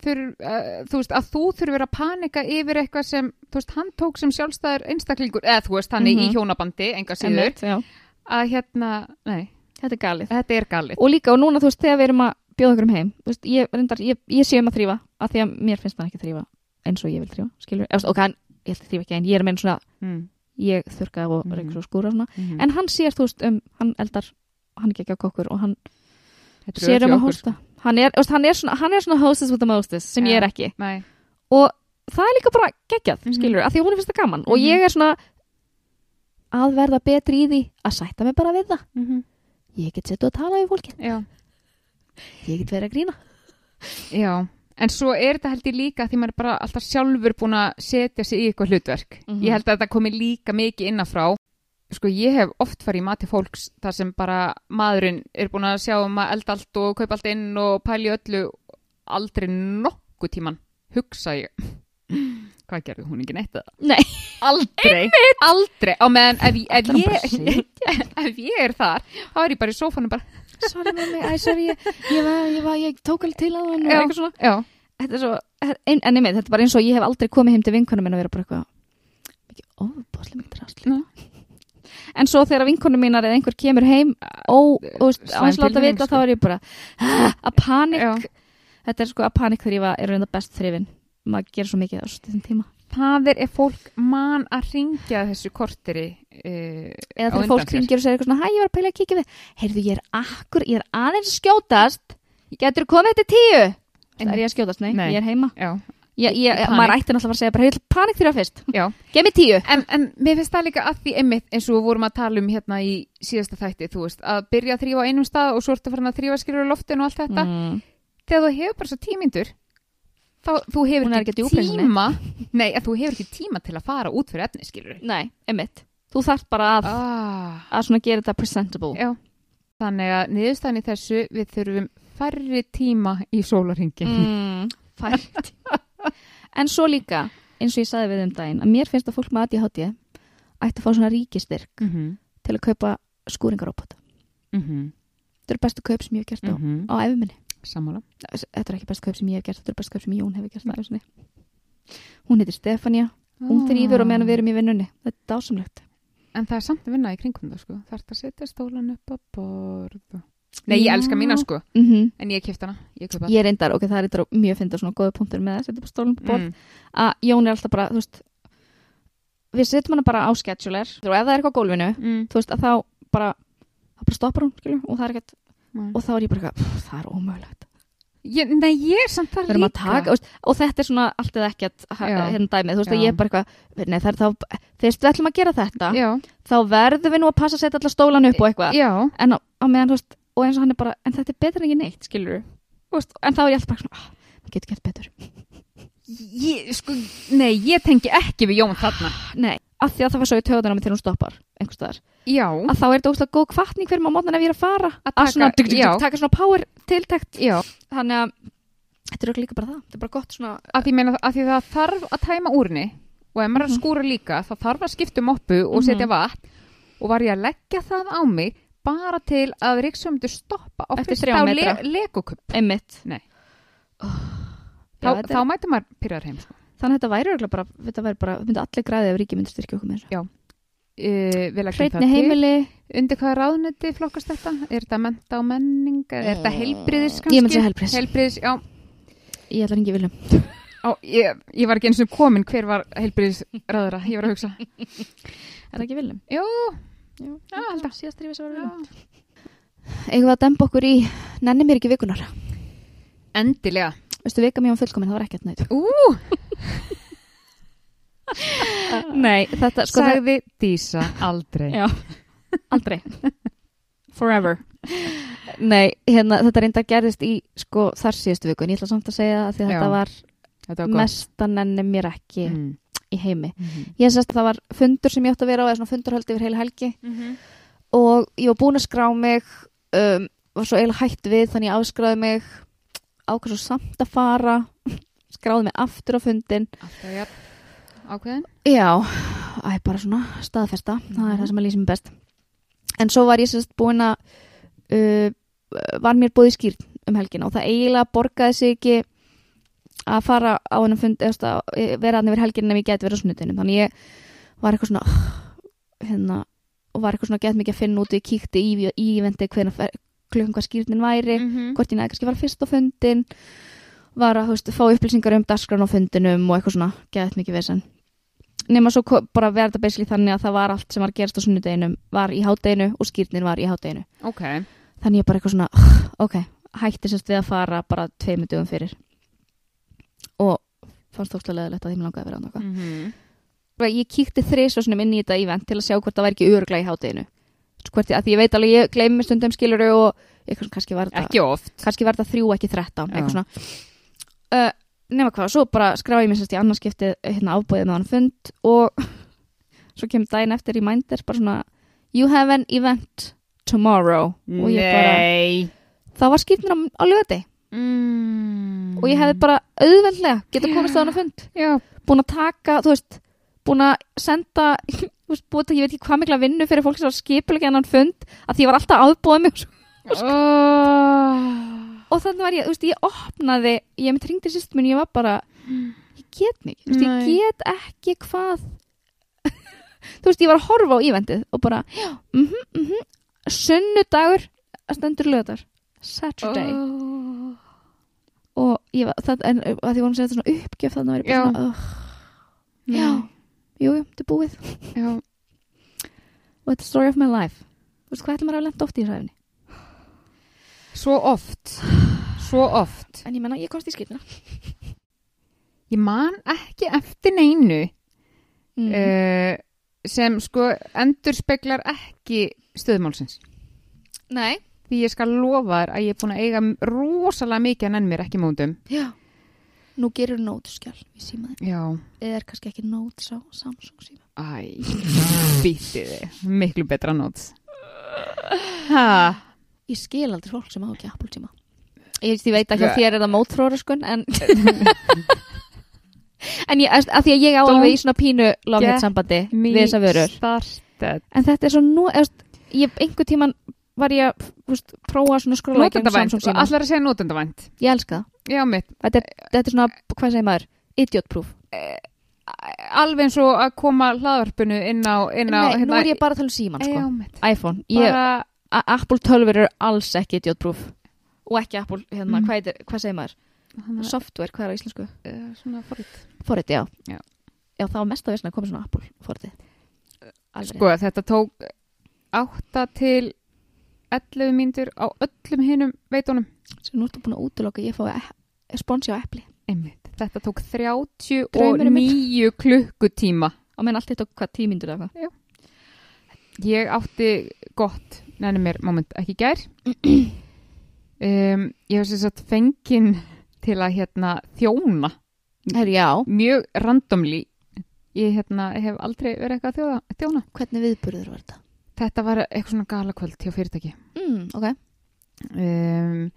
þurf, uh, þú veist, að þú þurfur að panika yfir eitthvað sem, þú veist, hann tók sem sjálfstæður einstaklingur, eða þú veist, hann er í Mhm. hjónabandi, enga síður, já. að hérna, nei, Þetta er galið. þetta er galið. Og líka, og núna, þú veist, þegar við erum að bjóða okkur um heim, veist, ég, reyndar, ég, ég sé um að þrýfa, af því að mér finnst það ekki þrýfa eins og ég vil þrýfa, við, ok, hann, ég held að þrýfa ekki, en ég er að meina svona, Mm. ég þurrka af og Mhm. reykur og skúra og svona, Mm. en hann sér, þú veist, um, hann eldar, hann er ekki ekki á kokkur og hann sér um að hósta. Hann er, veist, hann er svona, hann er svona hostess with the mostess, sem ég Já. er ekki. sko. Nei, og það er líka bara geggjað, Mhm. skilur af því að hún er fyrst að gaman og Mhm. ég er svona að verða betri í því að sætta mig bara við það mm ég get settu að tala við fólki já, ég get verið að grína já. En svo er þetta held ég líka því maður er bara alltaf sjálfur búin að setja sig í eitthvað hlutverk. Mhm. Ég held að þetta komi líka mikið innafrá. Sko, ég hef oft farið í mati fólks þar sem bara maðurinn er búin að sjá um að elda allt og kaupa allt inn og pæli öllu aldrei nokkuð tíman hugsa ég hvað gerði hún ekki neitt að Nei. aldrei, aldrei á meðan ef, ef, ég, *laughs* ef ég er þar þá er ég bara í sófanum bara sorry mammi, æ, sorry ég, ég, var, ég, var, ég tók alveg til að hann og eitthvað svona. þetta er svo, en, en einmitt, þetta er bara eins og ég hef aldrei komið heim til vinkonum minn og vera bara eitthvað mikið óbáslega mikið drasli en svo þegar vinkonum mínar eða einhver kemur heim og veist, Slæm á hans láta tilfinning, vita sko. þá er ég bara "Ah, að panik Já. þetta er sko að panik þrýfa er reynda best þrýfin maður gerir svo mikið á þessum tíma það er ef fólk man að ringja þessu korteri uh, eða þegar fólk ringir og segir eitthvað svona hæ, ég var að pæla að kíkja við. Heyrðu, ég er akkur, ég er aðeins að skjótast. Getur komið þetta tíu? Það er ég að skjótast, nei, Nei. ég er heima. Já, ég, ég, maður ætti náttúrulega að segja bara, heyrðu, panik þrýfa fyrst. Já. Gef mér tíu. En, en mér finnst það líka að því einmitt eins og við vorum að tala um hérna í síðasta þætti, þú veist, að byrja að þrýfa á einum stað og svo ertu farin að þrýfa skilur á loftinu og allt þetta. mm. Þegar þú hefur bara svo tímyndur, þá þú hefur ekki, ekki tíma, nei, þú hefur ekki tíma til að fara út fyrir efni, skilur. nei, einmitt þú þarft bara að, Ah, að svona gera þetta presentable já, þannig að niðurstæðan í þessu við þurfum færri tíma í sólarhingin. mm, fært *laughs* en svo líka, eins og ég sagði við um daginn að mér finnst að fólk með ADHD ætti að fá svona ríkistyrk Mm -hmm. til að kaupa skúringaróbota Mm -hmm. þetta eru bestu kaup sem ég hef gert á, Mhm. á æfuminni Sammála. þetta er ekki bestu kaup sem ég hef gert, þetta eru bestu kaup sem Jón hefur gert á æfuminni hún heitir Stefania hún þrýfur og meðan við erum í vinnunni þetta er dásamlegt En það er samt að vinna í kringum það, sko. Það er að setja stólan upp á borð. Nei, ég elska mína, sko. mm En ég kipta hana, ég ég reyndar, ok, það er eitthvað mjög fyndið svona góða punktur með að setja upp stólum på borð Mm. að Jón er alltaf bara, þú veist við setjum hana bara á scheduler og ef það er eitthvað á gólfinu, Mm. þú veist að þá bara, bara stoppar hún, skilju og það er ekkert, Mm. og þá er ég bara eitthvað "Pff, það er ómögulegt. Ég, nei, ég er samt það líka. taka, þú veist, og þetta er svona allt eða ekkert hérna dæmið, þú veist að ég er bara eitthvað nei, það er þá, þegar við ætlum að gera þetta Já, þá verðum við nú að passa að setja allar stólan upp og eitthvað, en á, á meðan, þú veist og eins og hann er bara, en þetta er betur en ekki neitt, skilur veist, en þá er ég alltaf bara svona, ah, það getur gett betur. Ég, sko, nei, ég tengi ekki við Jón þarna. *gasps* nei, af því að það var svo í töðunum til hún stoppar, Já, að þá er þetta óslega góð kvartning fyrir maður mótnan ef ég er að fara Að að, svona, dug, dug, dug, taka svona power tiltækt já, þannig að þetta er örugglega líka bara það þetta er bara gott svona að því, meina, að því það þarf að tæma úrni og ef maður að Mhm. skúra líka, þá þarf að skipta um oppu og setja Mhm. vatn og var ég að leggja það á mig bara til að Ríksjómyndu stoppa á Eftir fyrsta þrjá á le legokup. einmitt oh, Þá, já, þá er, mæti maður pyrrar heim. Sko. Þannig að þetta væri örugglega bara þetta væri bara, myndi allir græði ef ríki myndi styrkja okkur með þessu Uh, við leggjum hreitni heimili, Undir hvaða ráðneti flokkast þetta? Er þetta menta og menning? Er þetta heilbriðis kannski? Ég myndi segja helbriðs Heilbriðis, já. ég ætla ekki viljum Á, ég, ég var ekki eins og komin hver var heilbriðis ráðara. Ég var að hugsa. er það ekki viljum? Jú, Jú, Já, að. síðast rífið sem var já. viljum eigum við að dempa okkur í nenni mér ekki vikunar Endilega. Veistu vika mér um fullkomin, það var ekkert Ú, *laughs* nei, þetta, sko, sagði Dísa aldrei. Já. aldrei forever nei, hérna, þetta reynda gerðist í sko þar síðustu viku en ég ætla samt að segja að þetta var Þetta var gott. mesta nenni mér ekki Mm. í heimi Mhm. ég sérst að það var fundur sem ég átti að vera á eða svona fundurhöld yfir heila helgi Mhm. og ég var búin að skrá mig um, var svo eiginlega hætt við þannig ég afskráði mig ákvæð svo samt að fara skráði mig aftur á fundin Alltaf jafn. Ákveðin? já, æ, bara svona staðfesta, það er Mhm. það sem að lýsa mér best en svo var ég sérst búin að uh, var mér búið skýrt um helgina og það eiginlega borgaði sig ekki að fara á hennan fund eða að vera hann yfir helgin ef ég geti verið á sunnudinum þannig ég var eitthvað svona hérna, og var eitthvað svona gett mikið að finna út og ég kíkti í, í eventi hvernig klukkan hvað skýrnin væri Mhm. hvort ég næði kannski að fara fyrst á fundin var að þú veist, fá upplýsingar um dagskran á fundinum og eitthvað svona gett mikið vesen. Nema svo bara verða basically þannig að það var allt sem var að gerast á sunnudeginum var í hádeginu og skýrnin var í hádeginu. Ok, þannig ég bara eitthvað svona ok, hætti sérst við að fara bara tveimur dögum fyrir. Og fannst þókslega leðilegt að þeim langaði að vera mm -hmm. bara ég kíkti þrisvarsunum inn í þetta event til að sjá hvort það væri ekki öruglega í hátteginu hvort ég, að því ég veit alveg ég gleymi stundum skiluru og eitthvað, kannski var þetta ekki oft. kannski var þetta þrjú ekki þrettán Já. eitthvað svona. Uh, nema hvað, svo bara skráði ég mér sérst í annarskipti hérna afbúið með hann fund og *laughs* svo kemur daginn eftir í mændir bara svona you have an event tomorrow. Og ég bara, það var skipnir á, á lögati mm. og ég hefði bara auðveldlega geta komist á hann fund. Já, búin að taka, þú veist búin að senda veist, búin að, ég veit ekki hvað mikla vinnu fyrir fólk sem var skipulega hennan fund að því ég var alltaf aðbúið mig oh. og þannig var ég, þú veist, ég opnaði ég mitt ringdi sýst minn, ég var bara ég get mig, þú veist, ég get ekki hvað *laughs* þú veist, ég var að horfa á ívendið og bara, mhm, mhm sunnudagur, að stendur löðar Saturday. Oh. og ég var, það, en að því vorum að segja þetta svona uppgjöf þannig var ég bara svona, uh, já jú, jú, þetta er búið. Já. og þetta er story of my life. Þú veist, hvað ætlum maður að lenda oft í þessu efni? Svo oft. Svo oft. En ég menna, ég komst í skipina ég man ekki eftir neinu mm. uh, sem sko endur speklar ekki stöðumálsins nei, því ég skal lofa þér að ég er búin að eiga rosalega mikið en enn mér ekki móndum já nú gerur nótskjál við símaðin já, eða er kannski ekki nóts á Samsung síma? Æ, býttið þið miklu betra nóts *sighs* ha, ég skil aldrei fólk sem á ekki Apple síma. Ég, veist, ég veit ekki Sko- að þér er það mótfróraskun en *laughs* en ég, að því að ég á alveg í svona pínu lofnett sambandi við þessa vörur. en þetta er svo nú eða, ég, einhver tíman var ég að veist, prófa svona skróla allar að segja notendavænt ég elska það já mitt, þetta er, þetta er svona, hvað segir maður idiot proof alveg eins og að koma hlaðvarpinu inn á, inn á Nei, nú er ég bara að tala um síman sko. iPhone, ég, bara Apple 12 eru alls ekki idiot proof og ekki Apple, hérna, Mm. hvað, heitir, hvað segir maður hana, software, hvað er á íslensku? uh, svona forrið Forrit, já. Já. Já, það var mest að veist að koma svona Apple forritið. Alveg. Sko, þetta tók 8 til 11 mínútur á öllum hinum veitunum. Svo nú ertu búin að útiloka, ég fái e sponsi á epli. Einmitt. Þetta tók Draumurinn minn. 39 klukkutíma. Og menn allt eitt og hvað tímyndur eða hvað. Ég átti gott, nenni mér, moment, ekki gær. *clears throat* um, ég hef sér satt fengin til að hérna þjóna já. mjög randomly. Ég hérna, hef aldrei verið eitthvað að þjóna. Hvernig viðburður var þetta? Þetta var eitthvað svona galakvöld hjá fyrirtæki. Mm, ok. Um,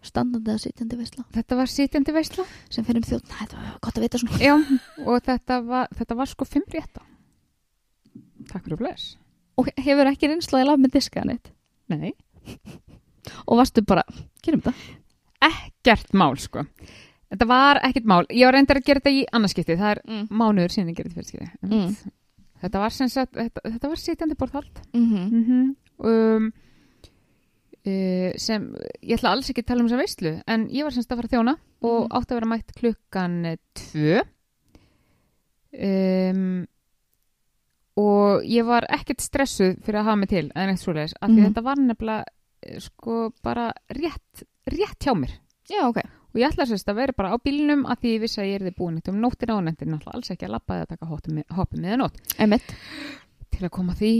Standandi að sitjandi veisla. þetta var sitjandi veistla. Sem fyrir um þjótt. Næ, þetta var gott að vita svona. Já, og þetta var, þetta var sko fimm rétta. Takk fyrir bless. Og hefur ekki reynslaði laf með diskaðan eitt. Nei. Og varstu bara, gerum þetta. Ekkert mál, sko. Þetta var ekkert mál. Ég var reyndar að gera þetta í annarskipti. Það er Mm. mánuður síðan ég gerði þetta fyrir skipti. Mm. Þetta var sem sagt, þetta, þetta var sitjandi borðhald. Mm -hmm. Mm -hmm. um, uh, sem, ég ætla alls ekki að tala um þessa veistlu, en ég var semst að fara að þjóna og Mhm. átti að vera mætt klukkan eh, tvö. Um, og ég var ekkert stressuð fyrir að hafa mig til en eitt svoleiðis, af því Mhm. þetta var nefnilega eh, sko bara rétt rétt hjá mér Já, ok. Og ég ætla sérst að vera bara á bílnum af því ég vissi að ég erði búin eitt um nóttina og nefndi náttúrulega alls ekki að labba eða taka hoppið með nótt. Emmett. til að koma því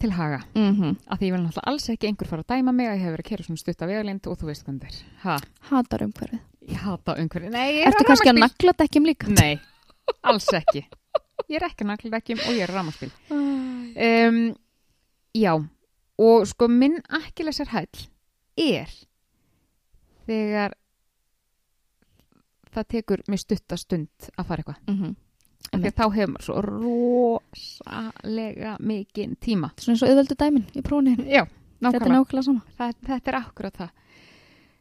til haga. Mm -hmm. af því ég vil náttúrulega alls ekki einhver fara að dæma mig að ég hef verið að kera svona stutt af vegalind og þú veist hvernig það er. Ha, Hatar umhverfið. ég hata umhverfið. Nei, er Ertu kannski að nagla dekkjum líka? nei, alls ekki. Ég er ekki að nagla ekki og ég er rámaspil um, já og sko minn akkilesar hæll er þegar það tekur mig stutta stund að fara eitthvað Mm -hmm. því að þá hefur maður svo rosalega mikinn tíma Svona eins og auðvöldu dæmin í prófni. já, Þetta er nákvæmlega nákvæmlega sama. það, þetta er akkurat það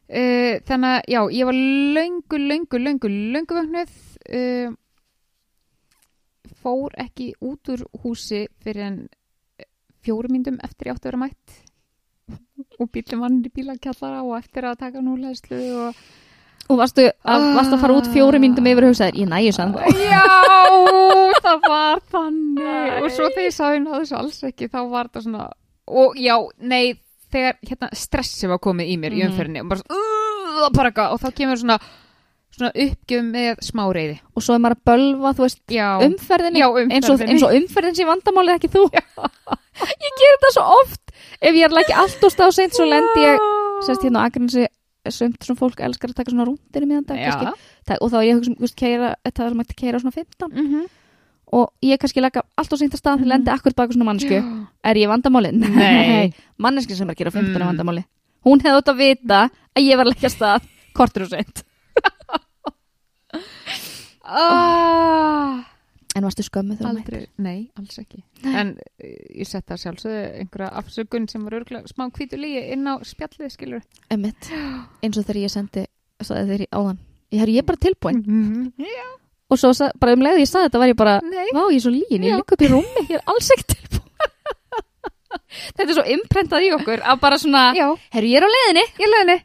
Uh, þannig að já, ég var löngu, löngu, löngu, löngu vögnuð uh, fór ekki út úr húsi fyrir en fjórum myndum eftir ég átti að vera mætt og bílum vann í bílakjallara og eftir að taka núleðslu og Og varstu að, varstu að fara út fjóri myndum yfir og hugsaðir, ég næju sann. Já, það var þannig og svo þegar ég sá hérna þessu alls ekki þá var það svona og já, nei, þegar hérna stressi var komið í mér í Mhm. umferðinni og bara, svona, uh, bara eitthvað, og þá kemur svona svona uppgjöf með smá reyði Og svo er maður að bölva, þú veist, Já, umferðinni. já Eins og, umferðinni eins og umferðin sé vandamálið ekki þú. *laughs* ég ger þetta svo oft. Ef ég er ekki allt og stáð seint, svo lendi ég, sérst hérna á Akranesi, sumt svona fólk elskar að taka svona rúndir í miðan dag. Það- Og þá er ég að hugsa um, keira, það er mætti keira á svona 15. mhm Og ég kannski leggja allt og seint að stað, Mhm. lendi akkur baka svona mannsku. Er ég vandamálið? Nei. *laughs* Manneski sem er að gera 15 mm. Mm. vandamáli. Hún hefði átt að vita að ég var að leggja stað kortur og seint. *laughs* ah, En varstu skömmið þegar hún mætti? Aldrei, nei, alls ekki. En uh, ég setta sjálfsögðu einhverja afsökun sem var örgulega smá hvítu lígi inn á spjallið, skilur Emmitt, *gasps* eins og þegar ég sendi sagði ég áðan, ég er ég er bara tilbúin. Mm og svo bara um leið og ég sagði þetta var ég bara, Nei, vá ég er svo líin ég Já. ligg upp í rúmi, ég er alls ekki tilbúin. *laughs* Þetta er svo imprentað í okkur að bara svona, já, herru ég er á leiðinni. Ég leðinni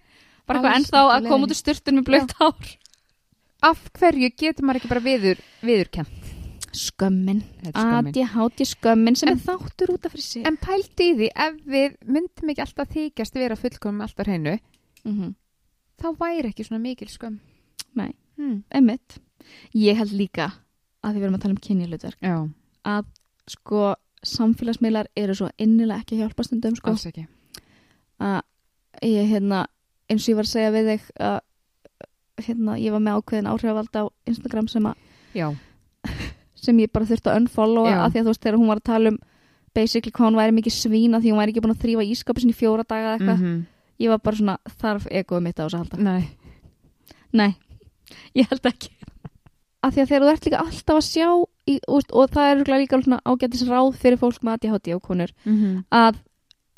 bara eitthvað ennþá að koma út úr styrtun með blökt hár Af hverju getur maður ekki bara viður, viðurkent? Skömmin. ADHD skömmin sem En- er þáttur út af fyrir sig En pældi í því, ef við myndum ekki alltaf þykjast vera fullkomum alltaf hreinu, mm þá væri ekki svona mikil skömm. Nei. Hmm. Emmitt, ég held líka að við erum að tala um kynjulutverk Já, að sko samfélagsmiðlar eru svo innilega ekki að hjálpa stundum sko að ég hérna eins og ég var að segja við þig að hérna ég var með ákveðin áhrifavald á Instagram sem, að, sem ég bara þurfti að unfollowa að því að þú veist þegar hún var að tala um basically hvað hún væri mikið svína því hún væri ekki búin að þrýfa ískapi sinni í fjóra daga eða eitthvað. Mhm, ég var bara svona þarf egoið mitt á þess að halda? Nei. nei, ég held ekki. Að því að þegar þú ert líka alltaf að sjá í, og, og það er líka ágætis ráð fyrir fólk með ADHD og konur Mm að svona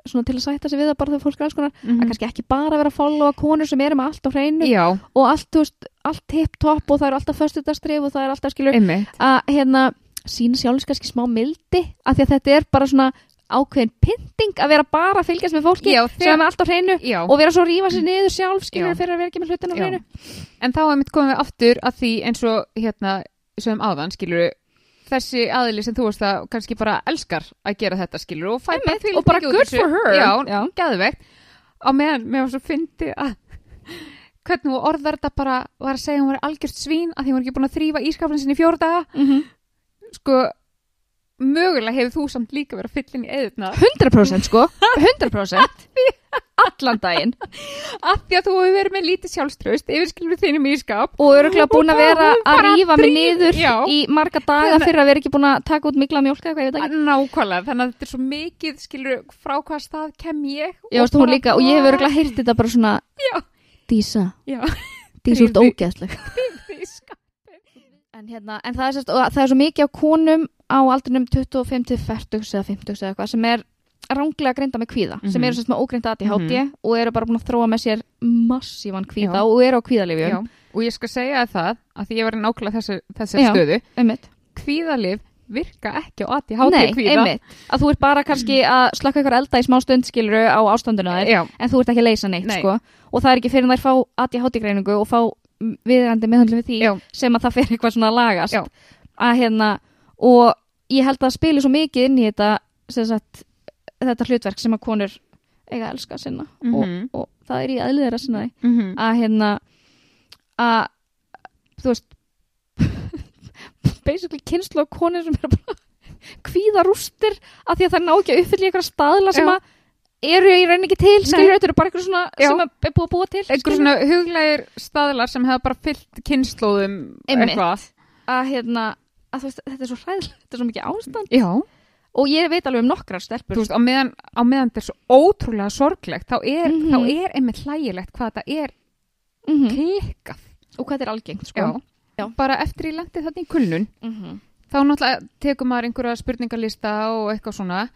til að sætta sig við það bara þegar fólk er alls konar -hmm. að kannski ekki bara vera að followa konur sem eru með allt á hreinu Já, og allt, allt tip-top og það eru alltaf föstudastrif og það er alltaf skilur einmitt. að hérna sína sjálfs kannski smá mildi af því að þetta er bara svona ákveðin pynting að vera bara að fylgjast með fólki Já, sem er með allt á hreinu Já, og vera svo að rífa sér niður sjálf skilur fyrir að vera ekki með hlutin á hreinu. En þá er mitt komið við aftur að því eins og hérna, sem áðan, skilur þessi aðili sem þú veist að kannski bara elskar að gera þetta, skilur og fær Einmitt, þvílíkt og bara good for her. Já, Já. geðvegt á meðan, mér var svo fyndi að *laughs* hvernig hún orðar þetta bara var að segja hún var algjört svín að því hún var ekki búin að þrýfa ískapin sinni í fjóra daga mm -hmm. sko, mögulega hefur þú samt líka verið að fylla inn í eðurna 100% sko. *laughs* 100% allan daginn. Af því að þú hefur verið með lítið sjálfströst yfir skilur þínum ískap og öruglega búin að vera að bara rífa mig niður Já. í marga daga fyrir að vera ekki búin að taka út mikla mjólk eða hvað ég veit ekki. Nákvæmlega, þannig að þetta er svo mikið, skilur, frá hvað stað kem ég Já, veistu, hún líka, og ég hef öruglega heyrt þetta bara svona Já. Dísa, Já, Dísa út þíska. en, hérna, en það, er sérst, og það er svo mikið á konum á aldrinum 25 til 40 eða 50 eða eitthvað sem er ránglega greinda með kvíða sem Mhm. eru með ógreinda ADHD og eru bara búin að þróa með sér massívan kvíða Já. og eru á kvíðalifjum og ég skal segja það að því ég var nákvæmlega þessi, þessi Já. stöðu einmitt. kvíðalif virka ekki á ADHD Nei, kvíða einmitt, að þú ert bara kannski að slaka ykkur elda í smá stund skiluru á ástanduna þér en þú ert ekki að leysa neitt Nei. sko og það er ekki fyrir en þær fá ADHD greiningu og fá viðrandi meðhundlu við því já, sem að það fyrir eitthvað svona að lagast að hérna og ég held að það spili svo mikið inn í þetta sagt, þetta hlutverk sem að konur eiga að elska sinna. Mhm. og, og það er í aðlið þeirra sinna því. Mhm, að hérna að þú veist basically kynslu á konur sem er bara kvíða rústir að því að það ná ekki að uppfylla ykkur staðla sem að eru í rauninni ekki til skilur þetta eru bara eitthvað svona Já. sem er búið að búa til skilurðu. svona huglægir staðlar sem hefða bara fyllt kynnslóðum eitthvað. Að hérna að veist, þetta er svo hræðilegt, þetta er svo mikið ástand Já, og ég veit alveg um nokkrar stelpur veist, á meðan, á meðan þetta er svo ótrúlega sorglegt þá er, Mhm. þá er einmitt hlægilegt hvað þetta er Mhm. klikkað og hvað þetta er algengt sko. Já. Já. bara eftir ég lendi þetta í kulnun Mhm. þá náttúrulega tekur maður einhverja spurningalista og eitthvað svona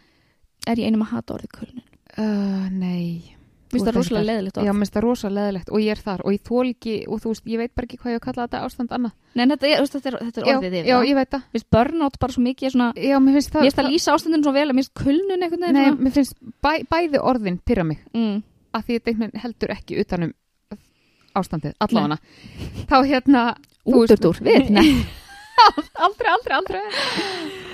er ég einum að hata orðið kulnun uh, Nei Mér finnst það rosalega leðilegt Já, mér finnst það rosa leðilegt og ég er þar og ég þól ekki og þú veist, ég veit bara ekki hvað ég kalla þetta ástand annað. Nei, þetta veist, þetta er, þetta er orðið yfir já, ég veit það. Mér finnst burnout bara svo mikið svona Já, mér finnst það. Mér finnst það lýsa ástandinu svo vel að mér finnst kulnun veginn Nei, svona. mér finnst bæ, bæði orðin pyrra mig mm. að því þetta heldur ekki utanum ástandið, allavega. Þá hérna, Útúrdúr, við Nei. *laughs* *laughs* aldrei, aldrei, aldrei.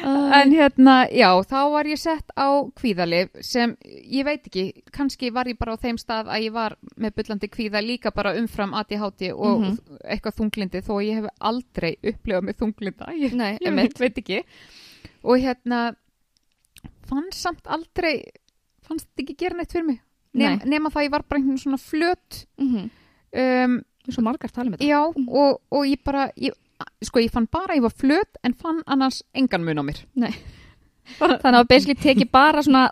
Uh, En hérna, já, þá var ég sett á kvíðalif sem, ég veit ekki, kannski var ég bara á þeim stað að ég var með byllandi kvíða líka bara umfram ADHD og Mhm. eitthvað þunglindi þó ég hef aldrei upplifað með þunglinda, ég, Nei, ég einmitt. veit ekki. Og hérna, fann samt aldrei, fannst ekki gera neitt fyrir mig. Nei. nema það að ég var bara einhvern svona flöt, mhm. um, Svo margar tala um þetta já, og, og ég bara, ég, sko, ég fann bara að ég var flöt en fann annars engan mun á mér. *laughs* Þannig að basically teki bara svona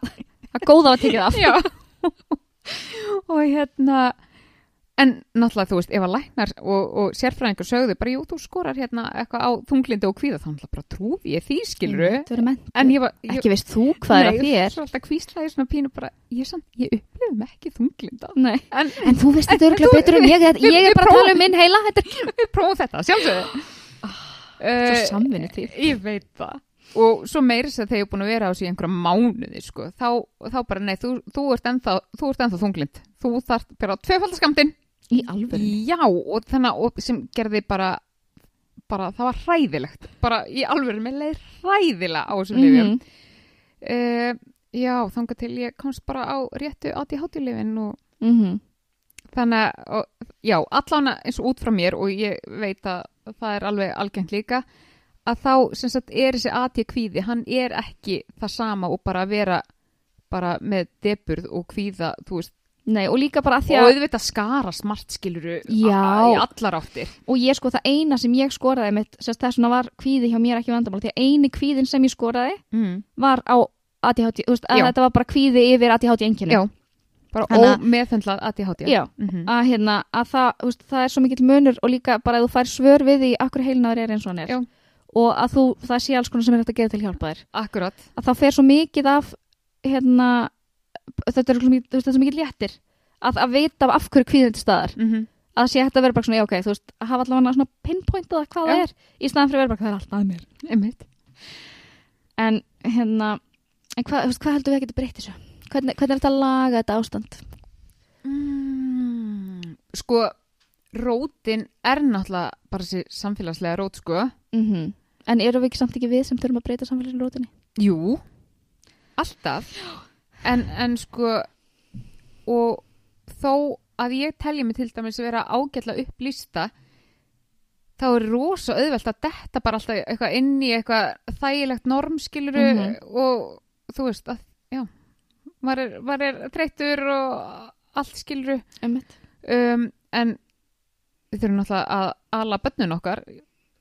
að góða að tekið af. *laughs* Og hérna en náttúrulega þú veist, ef að læknar og, og sérfræðingur sögðu bara, jú, þú skorar hérna eitthvað á þunglindi og kvíða, þá náttúrulega bara trúði ég því mennt en ég var ég, Ekki veist þú hvað er að Nei, þér. svo alltaf kvíslaði svona pínu bara, ég, samt, ég upplifum ekki þunglinda. Nei. en En þú veist þetta En þú- betur en ég *laughs* Ég við- er við bara að tala um minn heila er *laughs* við prófum þetta, sjálfsögðu. Svo uh, samvinnu til ég veit það. Og svo meiri þess að þegar ég er búin að vera á þessu í einhverja mánuði sko, þá, þá bara nei, þú, þú ert ennþá, þunglind. Þú þarft bara tvöfaldaskamtinn Í alvöru Já, og þannig og sem gerði bara bara, það var hræðilegt bara í alvöru, með leið hræðilega á þessum mm Mhm. Já, þangað til ég komst bara á réttu ADHD-lifin og Mhm. þannig að, og, já, allan eins og út frá mér og ég veit að það er alveg algengt líka að þá, sem sagt, er þessi AT kvíði, hann er ekki það sama og bara að vera bara með deburð og kvíða, þú veist, Nei, og líka bara að því og að auðvitað skara smart skiluru í allar áttir. Og ég sko, það eina sem ég skoraði mitt Sérst þess vegna var kvíði hjá mér ekki vandamál Því að eini kvíðin sem ég skoraði Mm. Var á ADHD Þú veist, að þetta var bara kvíði yfir ADHD einkenni Já, bara að- ómeðfendlað ADHD. Já. Mhm. að hérna, að það, þú veist, það er svo mikill munur og líka bara að þú fær svör við því akkur heilnaður er eins og hann er Já. og að þú, það sé alls konar sem er hægt að að þetta er svo mikið, þetta léttir að, að vita af hverju kvíðin til staðar Mm -hmm. að sé að vera bara svona, já ok, þú veist að hafa allavega svona pinpointað hvað Já. það er í staðan fyrir að vera bara, það er alltaf að mér Einmitt. en hérna, en hvað, þú veist, hvað heldur við að geta breytt þessu? Hvernig, hvernig er þetta að laga þetta ástand? Mm. Sko, rótin er náttúrulega bara þessi samfélagslega rót, sko. Mm En eru við ekki samt ekki við sem þurfum að breyta samfélagslega rótinni? Jú, alltaf. En, en sko, og þó að ég telji mig til dæmis að vera ágætla upplýsta, þá er rosa auðvelt að detta bara alltaf eitthvað inn í eitthvað þægilegt normskiluru Mhm. og þú veist að, já, maður er, maður er þreyttur og allt skiluru. Um, en við þurfum náttúrulega að ala bönnun okkar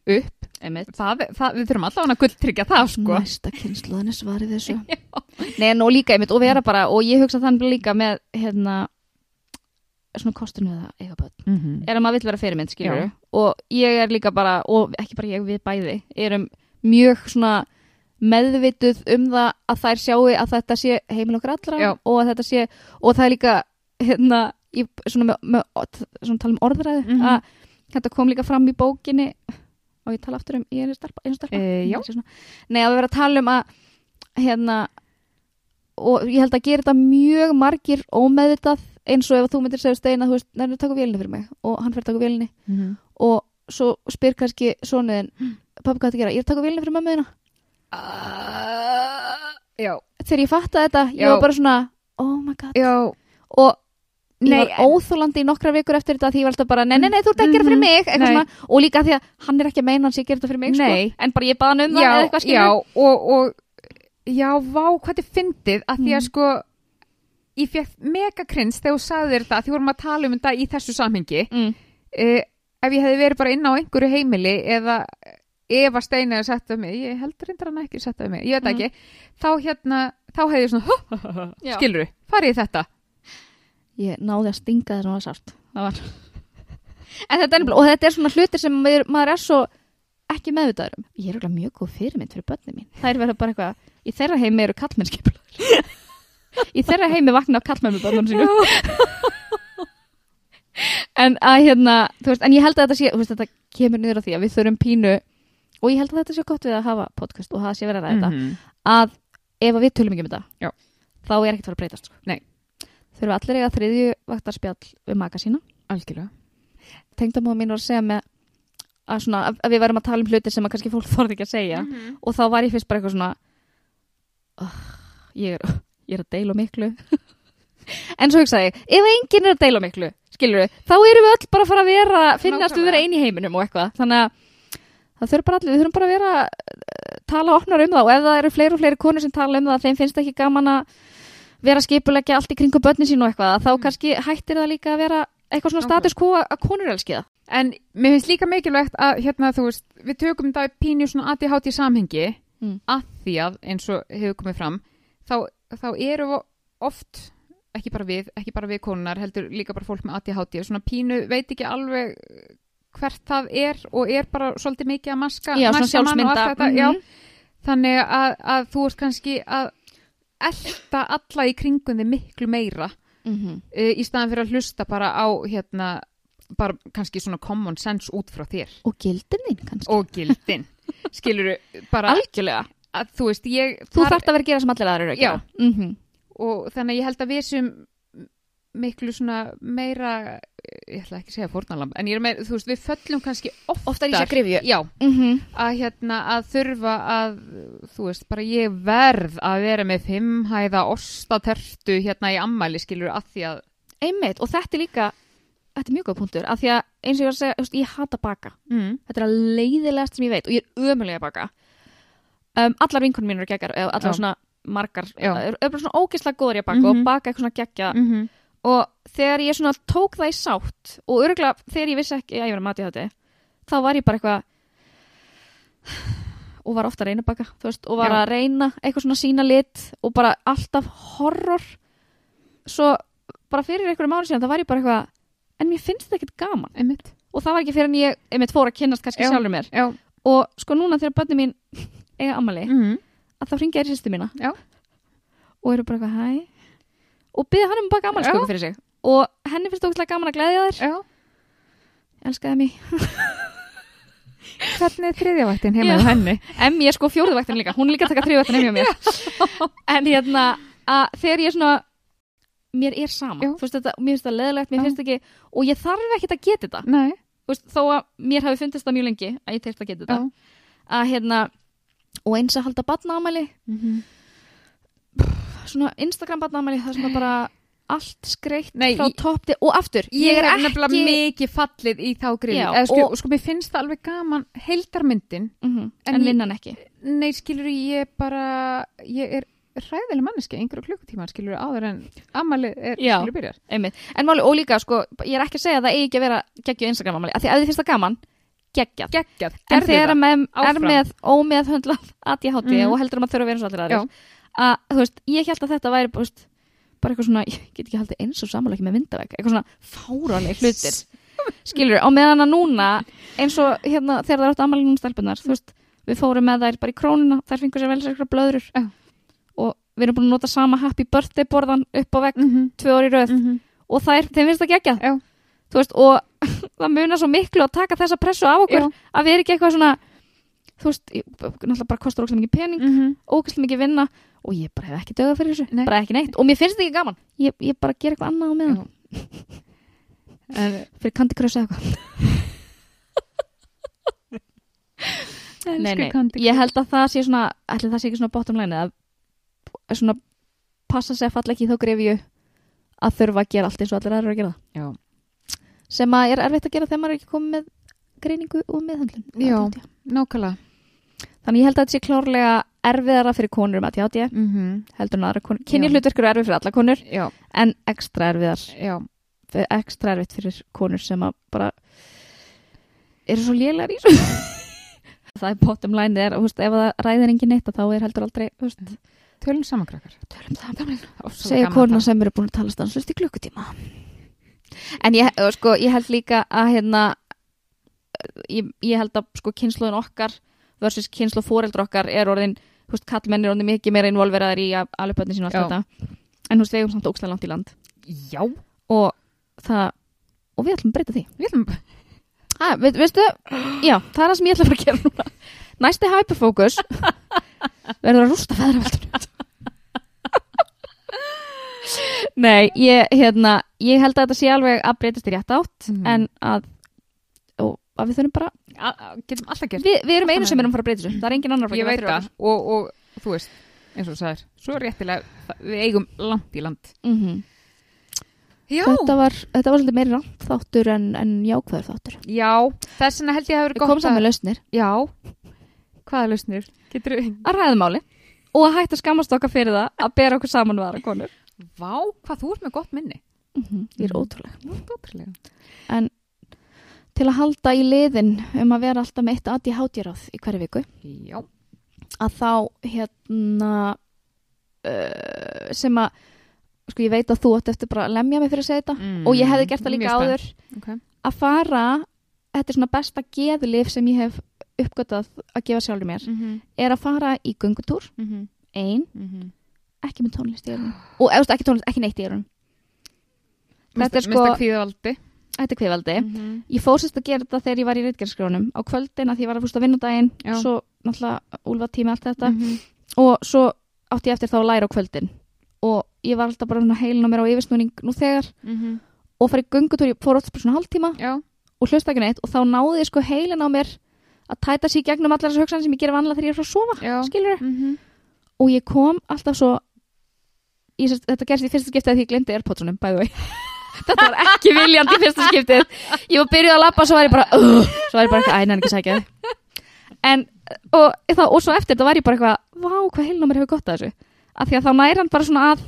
upp. Það, það, við þurfum alltaf að gulltryggja það, sko. Næsta kynsluðan er svarið þessu. *laughs* Nei, en og líka einmitt, og vera bara, og ég hugsa þannig líka með, hérna, svona kostinu við að eiga börn. Mm -hmm. Er að maður vill vera fyrirmynd. Og ég er líka bara, og ekki bara ég, við bæði, erum mjög svona meðvituð um það að þær sjáu að þetta sé heimil okkar allra Já. og að þetta sé, og það er líka, hérna, í, svona með, með svona tala um orðræðu, Mhm. að þetta kom líka fram í bókinni og ég tala aftur um, ég er stelpa, einu stelpa? Eh, já. Ég sé svona- Nei, að við vera að tala um að hérna og ég held að gera þetta mjög margir ómeðvitað eins og ef þú myndir segja steina, þú veist, nærðu taka vélinni fyrir mig. Og hann fyrir að taka vélinni. Mhm. og svo spyr kannski sonuðin pappi hvað þetta gera, ég er að taka vélinni fyrir mömmuðina Uh, já, þegar ég fattaði þetta, ég Já. var bara svona oh my god, já, og ég Nei, var óþólandi í nokkra vikur eftir þetta því ég var alltaf bara, nei, nei, nei, þú ert ekki að gera Mhm. fyrir mig eitthvað Nei. svona, og líka því að hann er ekki að meina hans ég gera þetta fyrir mig, sko en bara ég baða hann um það eða eitthvað skilur já og, og já, vá, hvað þið fyndið að því að Mm. sko ég fekk mega krins þegar þú sagði þér þetta að því vorum að tala um þetta í þessu samhengi mm. uh, ef ég hefði verið bara inn á einhverju heimili eða ef að Steini hefði sett af mig, ég heldur reyndar hann ekki sett af mig, ég veit Mhm. ekki þá hérna, þá hefði ég svona *laughs* Já. skiluru, farið þetta ég náði að stinga þess að það var sárt. Það var en þetta er og þetta er svona hlutir sem maður, maður er svo ekki meðvitaður um. Ég er eiginlega mjög góð fyrirmynd fyrir börnin mín. Þær verða bara eitthvað, í þeirra heimi eru kallmennskipulaður *laughs* í þeirra heimi vakna af kallmömmuböndunum sínum. *laughs* En að hérna veist, en ég held að þetta sé, veist, þetta kemur niður á því að við þurfum pínu og ég held að þetta sé gott við að hafa podcast og það sé verið að ræða Mhm. þetta að ef við tölum ekki um þetta þá er ekkert að fara að breytast sko. Nei. Þurfum allir eiga þriðju vaktarspjall við maka sína? Algjörlega. Tengdamóða mín var að segja með að, svona, að, að við værum að tala um hluti sem að kannski fólk *laughs* þorði ekki að segja. Mhm. og þá var ég fyrst bara eitthvað svona oh, ég, er, ég er að deila miklu. *laughs* En svo hugsaði ég ef enginn er að deila miklu, skilur við þá erum við öll bara að fara að vera finnast við vera Nákvæmlega. einn í heiminum og eitthvað. Þannig að það þurfum bara allir, við þurfum bara að vera uh, tala opnar um það og ef það eru fleiri og fleiri konur sem tala um það, þeim finnst ekki gaman að vera skipulegja allt í kringum börnin sín og eitthvað, þá kannski hættir það líka að vera eitthvað svona status quo að konur elski það En mér finnst líka mikilvægt að hérna, þú veist, við tökum í pínu svona ADHD í samhengi Mm. að því að eins og hefur komið fram þá, þá eru oft ekki bara við, ekki bara við konunar heldur líka bara fólk með ADHD svona pínu veit ekki alveg hvert það er og er bara svolítið mikið að maska Já, næsta mann og allt þetta, mhm. já, þannig að, að þú ert kannski að elta alla í kringum þig miklu meira Mhm. uh, í staðan fyrir að hlusta bara á hérna, bara kannski svona common sense út frá þér. Og gildin þín kannski. Og gildin. Skilur bara algjörlega, að þú veist ég þú þar- þarft að vera að gera sem allir aðrir eru að Já. gera. Mm og þannig að ég held að við sem miklu svona meira ég ætla ekki að segja fórnalamb en ég er með, þú veist, við föllum kannski oftar, Oftar í þessa gryfju. já, -hmm. að hérna að þurfa að þú veist, bara ég verð að vera með fimmhæða ostatertu hérna í ammæli skilur að því að einmitt, og þetta er líka þetta er mjög góð punktur, af því að eins og ég var að segja, þú veist, ég hata baka mm, þetta er að leiðilegast sem ég veit og ég er ömulega að baka um, allar vinkonum mín eru geggar allar Já. svona margar eru er bara svona ógeðslega góður í að baka Mhm. og baka eitthvað svona geggja mm -hmm. Og þegar ég svona tók það í sátt og örgulega þegar ég vissi ekki að ég var að mati þetta þá var ég bara eitthvað og var ofta að reyna baka veist, og var Já. að reyna eitthvað svona sína lit og bara alltaf horror. Svo bara fyrir einhverjum ári síðan það var ég bara eitthvað en mér finnst þetta ekkert gaman. Einmitt. Og það var ekki fyrir en ég einmitt fór að kynnast kannski Já. sjálfur mér. já, og sko núna þegar bönni mín *laughs* eiga ammali mm að þá ringja þér sýstu mína. Já. og eru bara eitthvað hæ og byggði hann um baka Já. ammælsköku fyrir sig. Og henni finnst ógæslega gaman að glæðja þér já. Elskaði mig. *laughs* Hvernig er þriðjavaktin heima á henni? Emmi er sko fjórðuvaktin líka, hún er líka að taka þriðuvaktin heim hjá mér. En hérna að þegar ég svona mér er sama, veist þetta, mér finnst það leðilegt mér finnst ekki, og ég þarf ekki að geta þetta. Veist, þó að mér hafi fundist það mjög lengi að ég tekst að geta þetta. Að hérna, og eins að halda batnaamæli mm -hmm. Svona Instagram batnaamæli það sem er bara allt skreitt Nei, frá ég- topp til og aftur, ég er ekki mikið fallið í þá Eða, sko, og- sko, mér finnst það alveg gaman heildarmyndin Mhm, En en ég- vinnan ekki nei, skilur ég bara ég er hræðileg manneski einhverju klukkutíma skilur áður en amalið er Já. skilur byrjar einmitt. en máli, og líka, sko, ég er ekki að segja að það eigi ekki að vera geggju Instagram amæli, af því að þið finnst það gaman geggjað, geggjað, en þegar það með, er ómeðhöndlað *laughs* ADHD Mhm. og heldur um að þurfa að vera eins og allir Já. Að, þú veist, ég held að þetta væri, veist, bara eitthvað svona, ég get ekki haldið eins og samanlega með myndaveg, eitthvað svona fáraleg hlutir skilur, á meðan að núna eins og hérna, þegar það er átt ammali núna stelpunar, þú veist, við fórum með þær bara í krónuna, þær fengur sér vel sér eitthvað blöðrur Já. og við erum búin að nota sama happy birthday borðan upp á vegg mm -hmm. tvö orði röð Mm -hmm. og þær, þeim finnst það geggjað Já. þú veist, og *laughs* það munar svo miklu að taka þessa pressu af okkur Já. að við erum ekki eitthvað svona þú veist, náttúrulega bara kostar ógæslega mikið pening Mm -hmm. ógæslega mikið vinna og ég bara hef ekki dögað fyrir þessu, Nei. bara ekki neitt. Og mér finnst þetta ekki gaman, ég, ég bara gera eitthvað annað á meðan, *laughs* fyrir Candy Crush eða eitthvað. *laughs* Nei, nei, ég held að það sé svona ætli það sé ekki svona bottom line að svona passa sig að falla ekki í þá grefju að þurfa að gera allt eins og allir aðrir að gera. Það já, sem að er erfitt að gera þegar maður er ekki komið með greiningu og meðhandlun Já. Nákvæmlega þannig ég held að þetta sé klárlega erfiðara fyrir konur með ADHD mm -hmm. heldur en aðra konur. Kynja hlutverkur er erfið fyrir alla konur já, en ekstra erfiðar. Já, ekstra erfitt fyrir konur sem að bara eru svo þessu. *laughs* Það er bottom line er, veist, ef það ræðir engin neitt að þá er heldur aldrei þú veist, tölum samankrakar tölum það segja konuna sem eru búin að tala stanslust í klukkutíma. En ég, sko, ég held líka að hérna ég, ég held að sko kynsluðin okkar versus kynslu fóreldra okkar er orðin þú veist, kallmenn er orðin mikið meira involveraðar í að alveg sín og allt þetta. En þú veist, við eigum samt ókslega langt í land. Já, og það, og við ætlum að breyta því. Við ætlum ha, veit, veistu, já, það er það sem ég ætla að fara að gera núna. Næsti hyperfocus verður að rústa feðraveldunum nei, ég, hérna ég held að þetta sé alveg að breytast í rétt átt Mhm. en að, að við þurfum bara gert við, við erum einu sem erum að fara að breyta þessu. Það er engin annar Ég veit það. Og, og þú veist, eins og þú sagðir Svo réttilega, það- við eigum langt í land. Mhm. Já, þetta var, þetta var svolítið meiri rátt þáttur en, en jákvæður þáttur. Já þess vegna held ég að við vera komum gott saman að með lausnir. Já, hvaða lausnir? Getur að ræða máli og að hætta að skammast okkar fyrir það að bera okkur saman við aðra konur. Vá, hvað þú ert með gott minni. Ég er Mhm. ótrúleg. Þú ert ótrúlega. En til að halda í liðin um að vera alltaf með eitt ADHD-ráð í hverju viku. Já, að þá hérna uh, sem að sko ég veit að þú átt eftir bara að lemja mig fyrir að segja þetta Mm, og ég hefði gert það líka áður. Okay. að fara þetta er svona besta geðlif sem ég hef uppgötað að gefa sjálfur mér mm -hmm. er að fara í göngutúr. Mm -hmm. ein, Mm -hmm. ekki með tónlist í eyrunum. Og ekki tónlist, ekki neitt í eyrunum. Þetta er sko- þetta er kviðvaldi mm -hmm. ég fór sérst að gera þetta þegar ég var í reitgerðskrónum á kvöldin að því ég var að fústa vinnudaginn. Já. svo náttúrulega úlfa tími allt þetta. -hmm. og svo átti ég eftir þá að læra á kvöldin. Og ég var alltaf bara heilin á mér á yfirsnúning nú þegar. Mm og farið göngutúr, ég fór alltaf bara svona hálftíma Já, og hlusta ekki neitt. Og þá náði ég sko heilin á mér að tæta sér gegnum allar þessar hugsanir sem ég gera vanlega þegar ég er frá að sofa skilur mm -hmm. og ég kom alltaf svo ég, þetta gerst í fyrsta skiptið að því ég glemdi airpodsunum by the way þetta var ekki viljandi fyrsta skiptið. Ég var byrjuð að lappa og svo var ég bara uh, svo var ég bara eitthvað ænan ekki að sækja en og, þá, og svo eftir þetta var ég bara eitthvað vá hvað mér hefur gott að þessu. Af því að þá næri hann bara svona að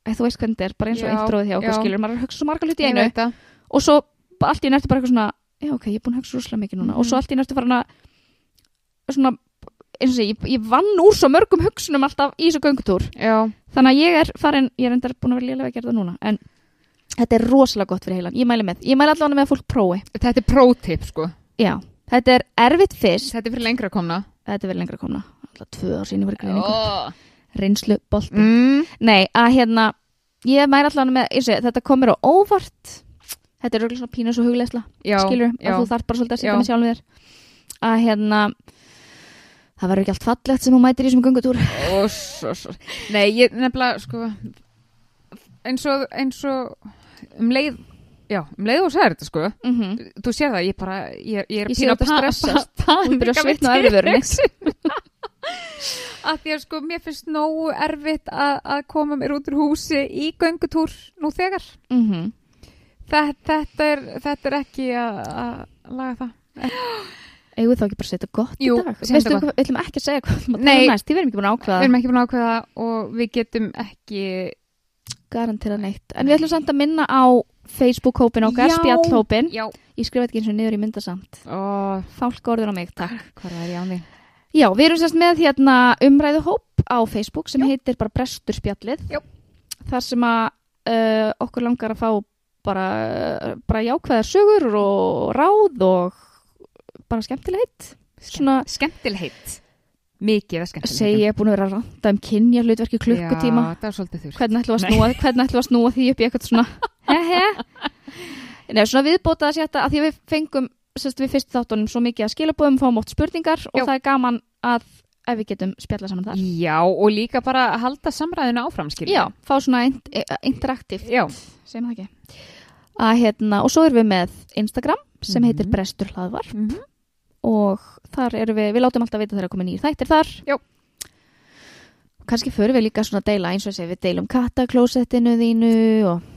Æ, þú veist hvernig þetta er, bara eins og Já, intróið hjá okkur skilur, maður að hugsa svo marga hluti einu. og svo allt í einu ertu bara eitthvað svona já ok, ég er búin að hugsa rúslega mikið núna. Mhm. og svo allt í einu ertu farin að svona, eins og sé, ég, ég vann úr svo mörgum hugsunum alltaf í þessu göngutúr. Já, þannig að ég er farin, ég er endar búin að vera lélega að gera það núna en þetta er rosalega gott fyrir heilan. Ég mæli með, ég mæli allavega með að fólk prófi. Þetta er pro-tip sko. Já, þetta er erfitt fyrst. Þetta er fyrir lengra komna. Þetta er verið lengra komna. Alltaf tvö ár sín reynslu bolti mm. nei, að hérna, ég mæli allavega með og ég, þetta komir á óvart. Þetta er auðvitað svona pínu svo hugleisla skilur, já. að þú þarf bara svolítið að sitja með sjálfum þér. Að hérna það verður ekki allt fallegt sem þú mætir í og svo, svo. Nei, ég nefnilega sko eins og, eins og um leið já, um leið og sagði þetta sko mm -hmm. þú sér það, ég bara ég, ég er sé að stressast. Þú byrjar að svitna vörinni. að *laughs* því að sko mér finnst nógu erfitt að, að koma mér út úr húsi í göngutúr nú þegar mm þetta, þetta, er, þetta er ekki að laga það við þá ekki bara setja gott Jú, í dag veistu hvað, við ætlum ekki að segja hvað við Nei. við erum ekki búin að við ákveða erum ekki búin að ákveða og við getum ekki garantera neitt. En við ætlum samt að minna á Facebook-hópin okkar, spjallhópin ég skrifa ekki eins og niður í myndasamt. Og fálka orður á mig, takk. Hvað er ég á því Já, við erum sérst með hérna umræðuhóp á Facebook sem heitir bara Brestur spjallið. Já. Þar sem að uh, okkur langar að fá bara, bara jákvæðar sögur og ráð og bara skemmtilegt. Svona, skemmtilheit mikið að skemmtilheit segi ég er búin að vera að ranta um kynja hlutverki klukkutíma. já, það er svolítið þurr Hvernig ætlum við að snúa, hvernig ætlum að snúa því upp í eitthvað svona, *laughs* he he. Nei, svona viðbóta að setja að því við fengum sérst við fyrst þáttunum svo mikið að skilabóðum, fáum oft spurningar og Já. það er gaman að ef við getum spjalla saman þar. já, og líka bara að halda samræðinu áfram skilja Já, fá svona int eh, interaktív já, sem það ekki að, hérna, og svo erum við með Instagram sem heitir Mhm. Brestur hlaðvar mm og þar erum við, við látum alltaf vita þegar komið nýr þættir þar. Já. kannski förum við líka svona að deila eins og þessi við deilum kattaklósettinu þínu og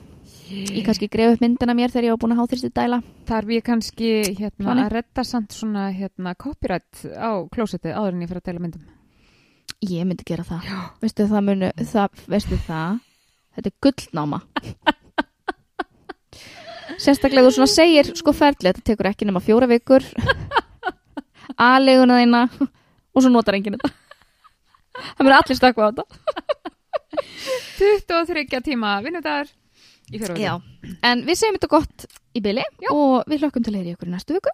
ég kannski gref upp myndina mér þegar ég var búin að háþrýsti dæla. Þarf ég kannski hérna, að redda samt svona hérna, copyright á klósettið áður en ég fyrir að deila myndum. Ég myndi gera það. Veistu það munu, það, veistu það? Þetta er gullnáma. *laughs* Sérstaklega þú svona segir sko ferli, þetta tekur ekki nema fjóra vikur *laughs* aðleguna þína og svo notar enginn þetta. *laughs* Það munu allir stökkva á þetta. *laughs* 23 tíma vinnudagur í fyrir Já, en við segjum þetta gott í byli Já. og við hlökkum til að heyri ykkur í næstu viku.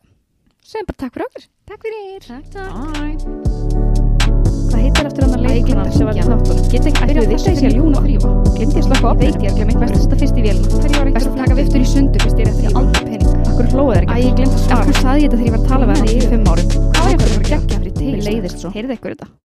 Segjum bara takk fyrir okkur. Takk fyrir. Takk, takk. Bye. Hvað heitir eftir hann að leikuna sem var í þáttunum. Get ekki byrjað að þess að ég ljúna þrýfa. Glemt ég að slaka á Ég veit opninu. ég er að glemma Best að fyrst í vélina. Þegar ég var Best eitthvað að taka viftur í sundur fyrst ég er eftir aldrei pening Akkur hlóðu þær Æ, ekki. ég glemt að svara Akkur saði ég þetta þegar ég var að tala við hann í fimm árum. Hvað var ég að fara að gegja fyrir Mér tegis? leiðist svo. Heyrðu ykkur þetta?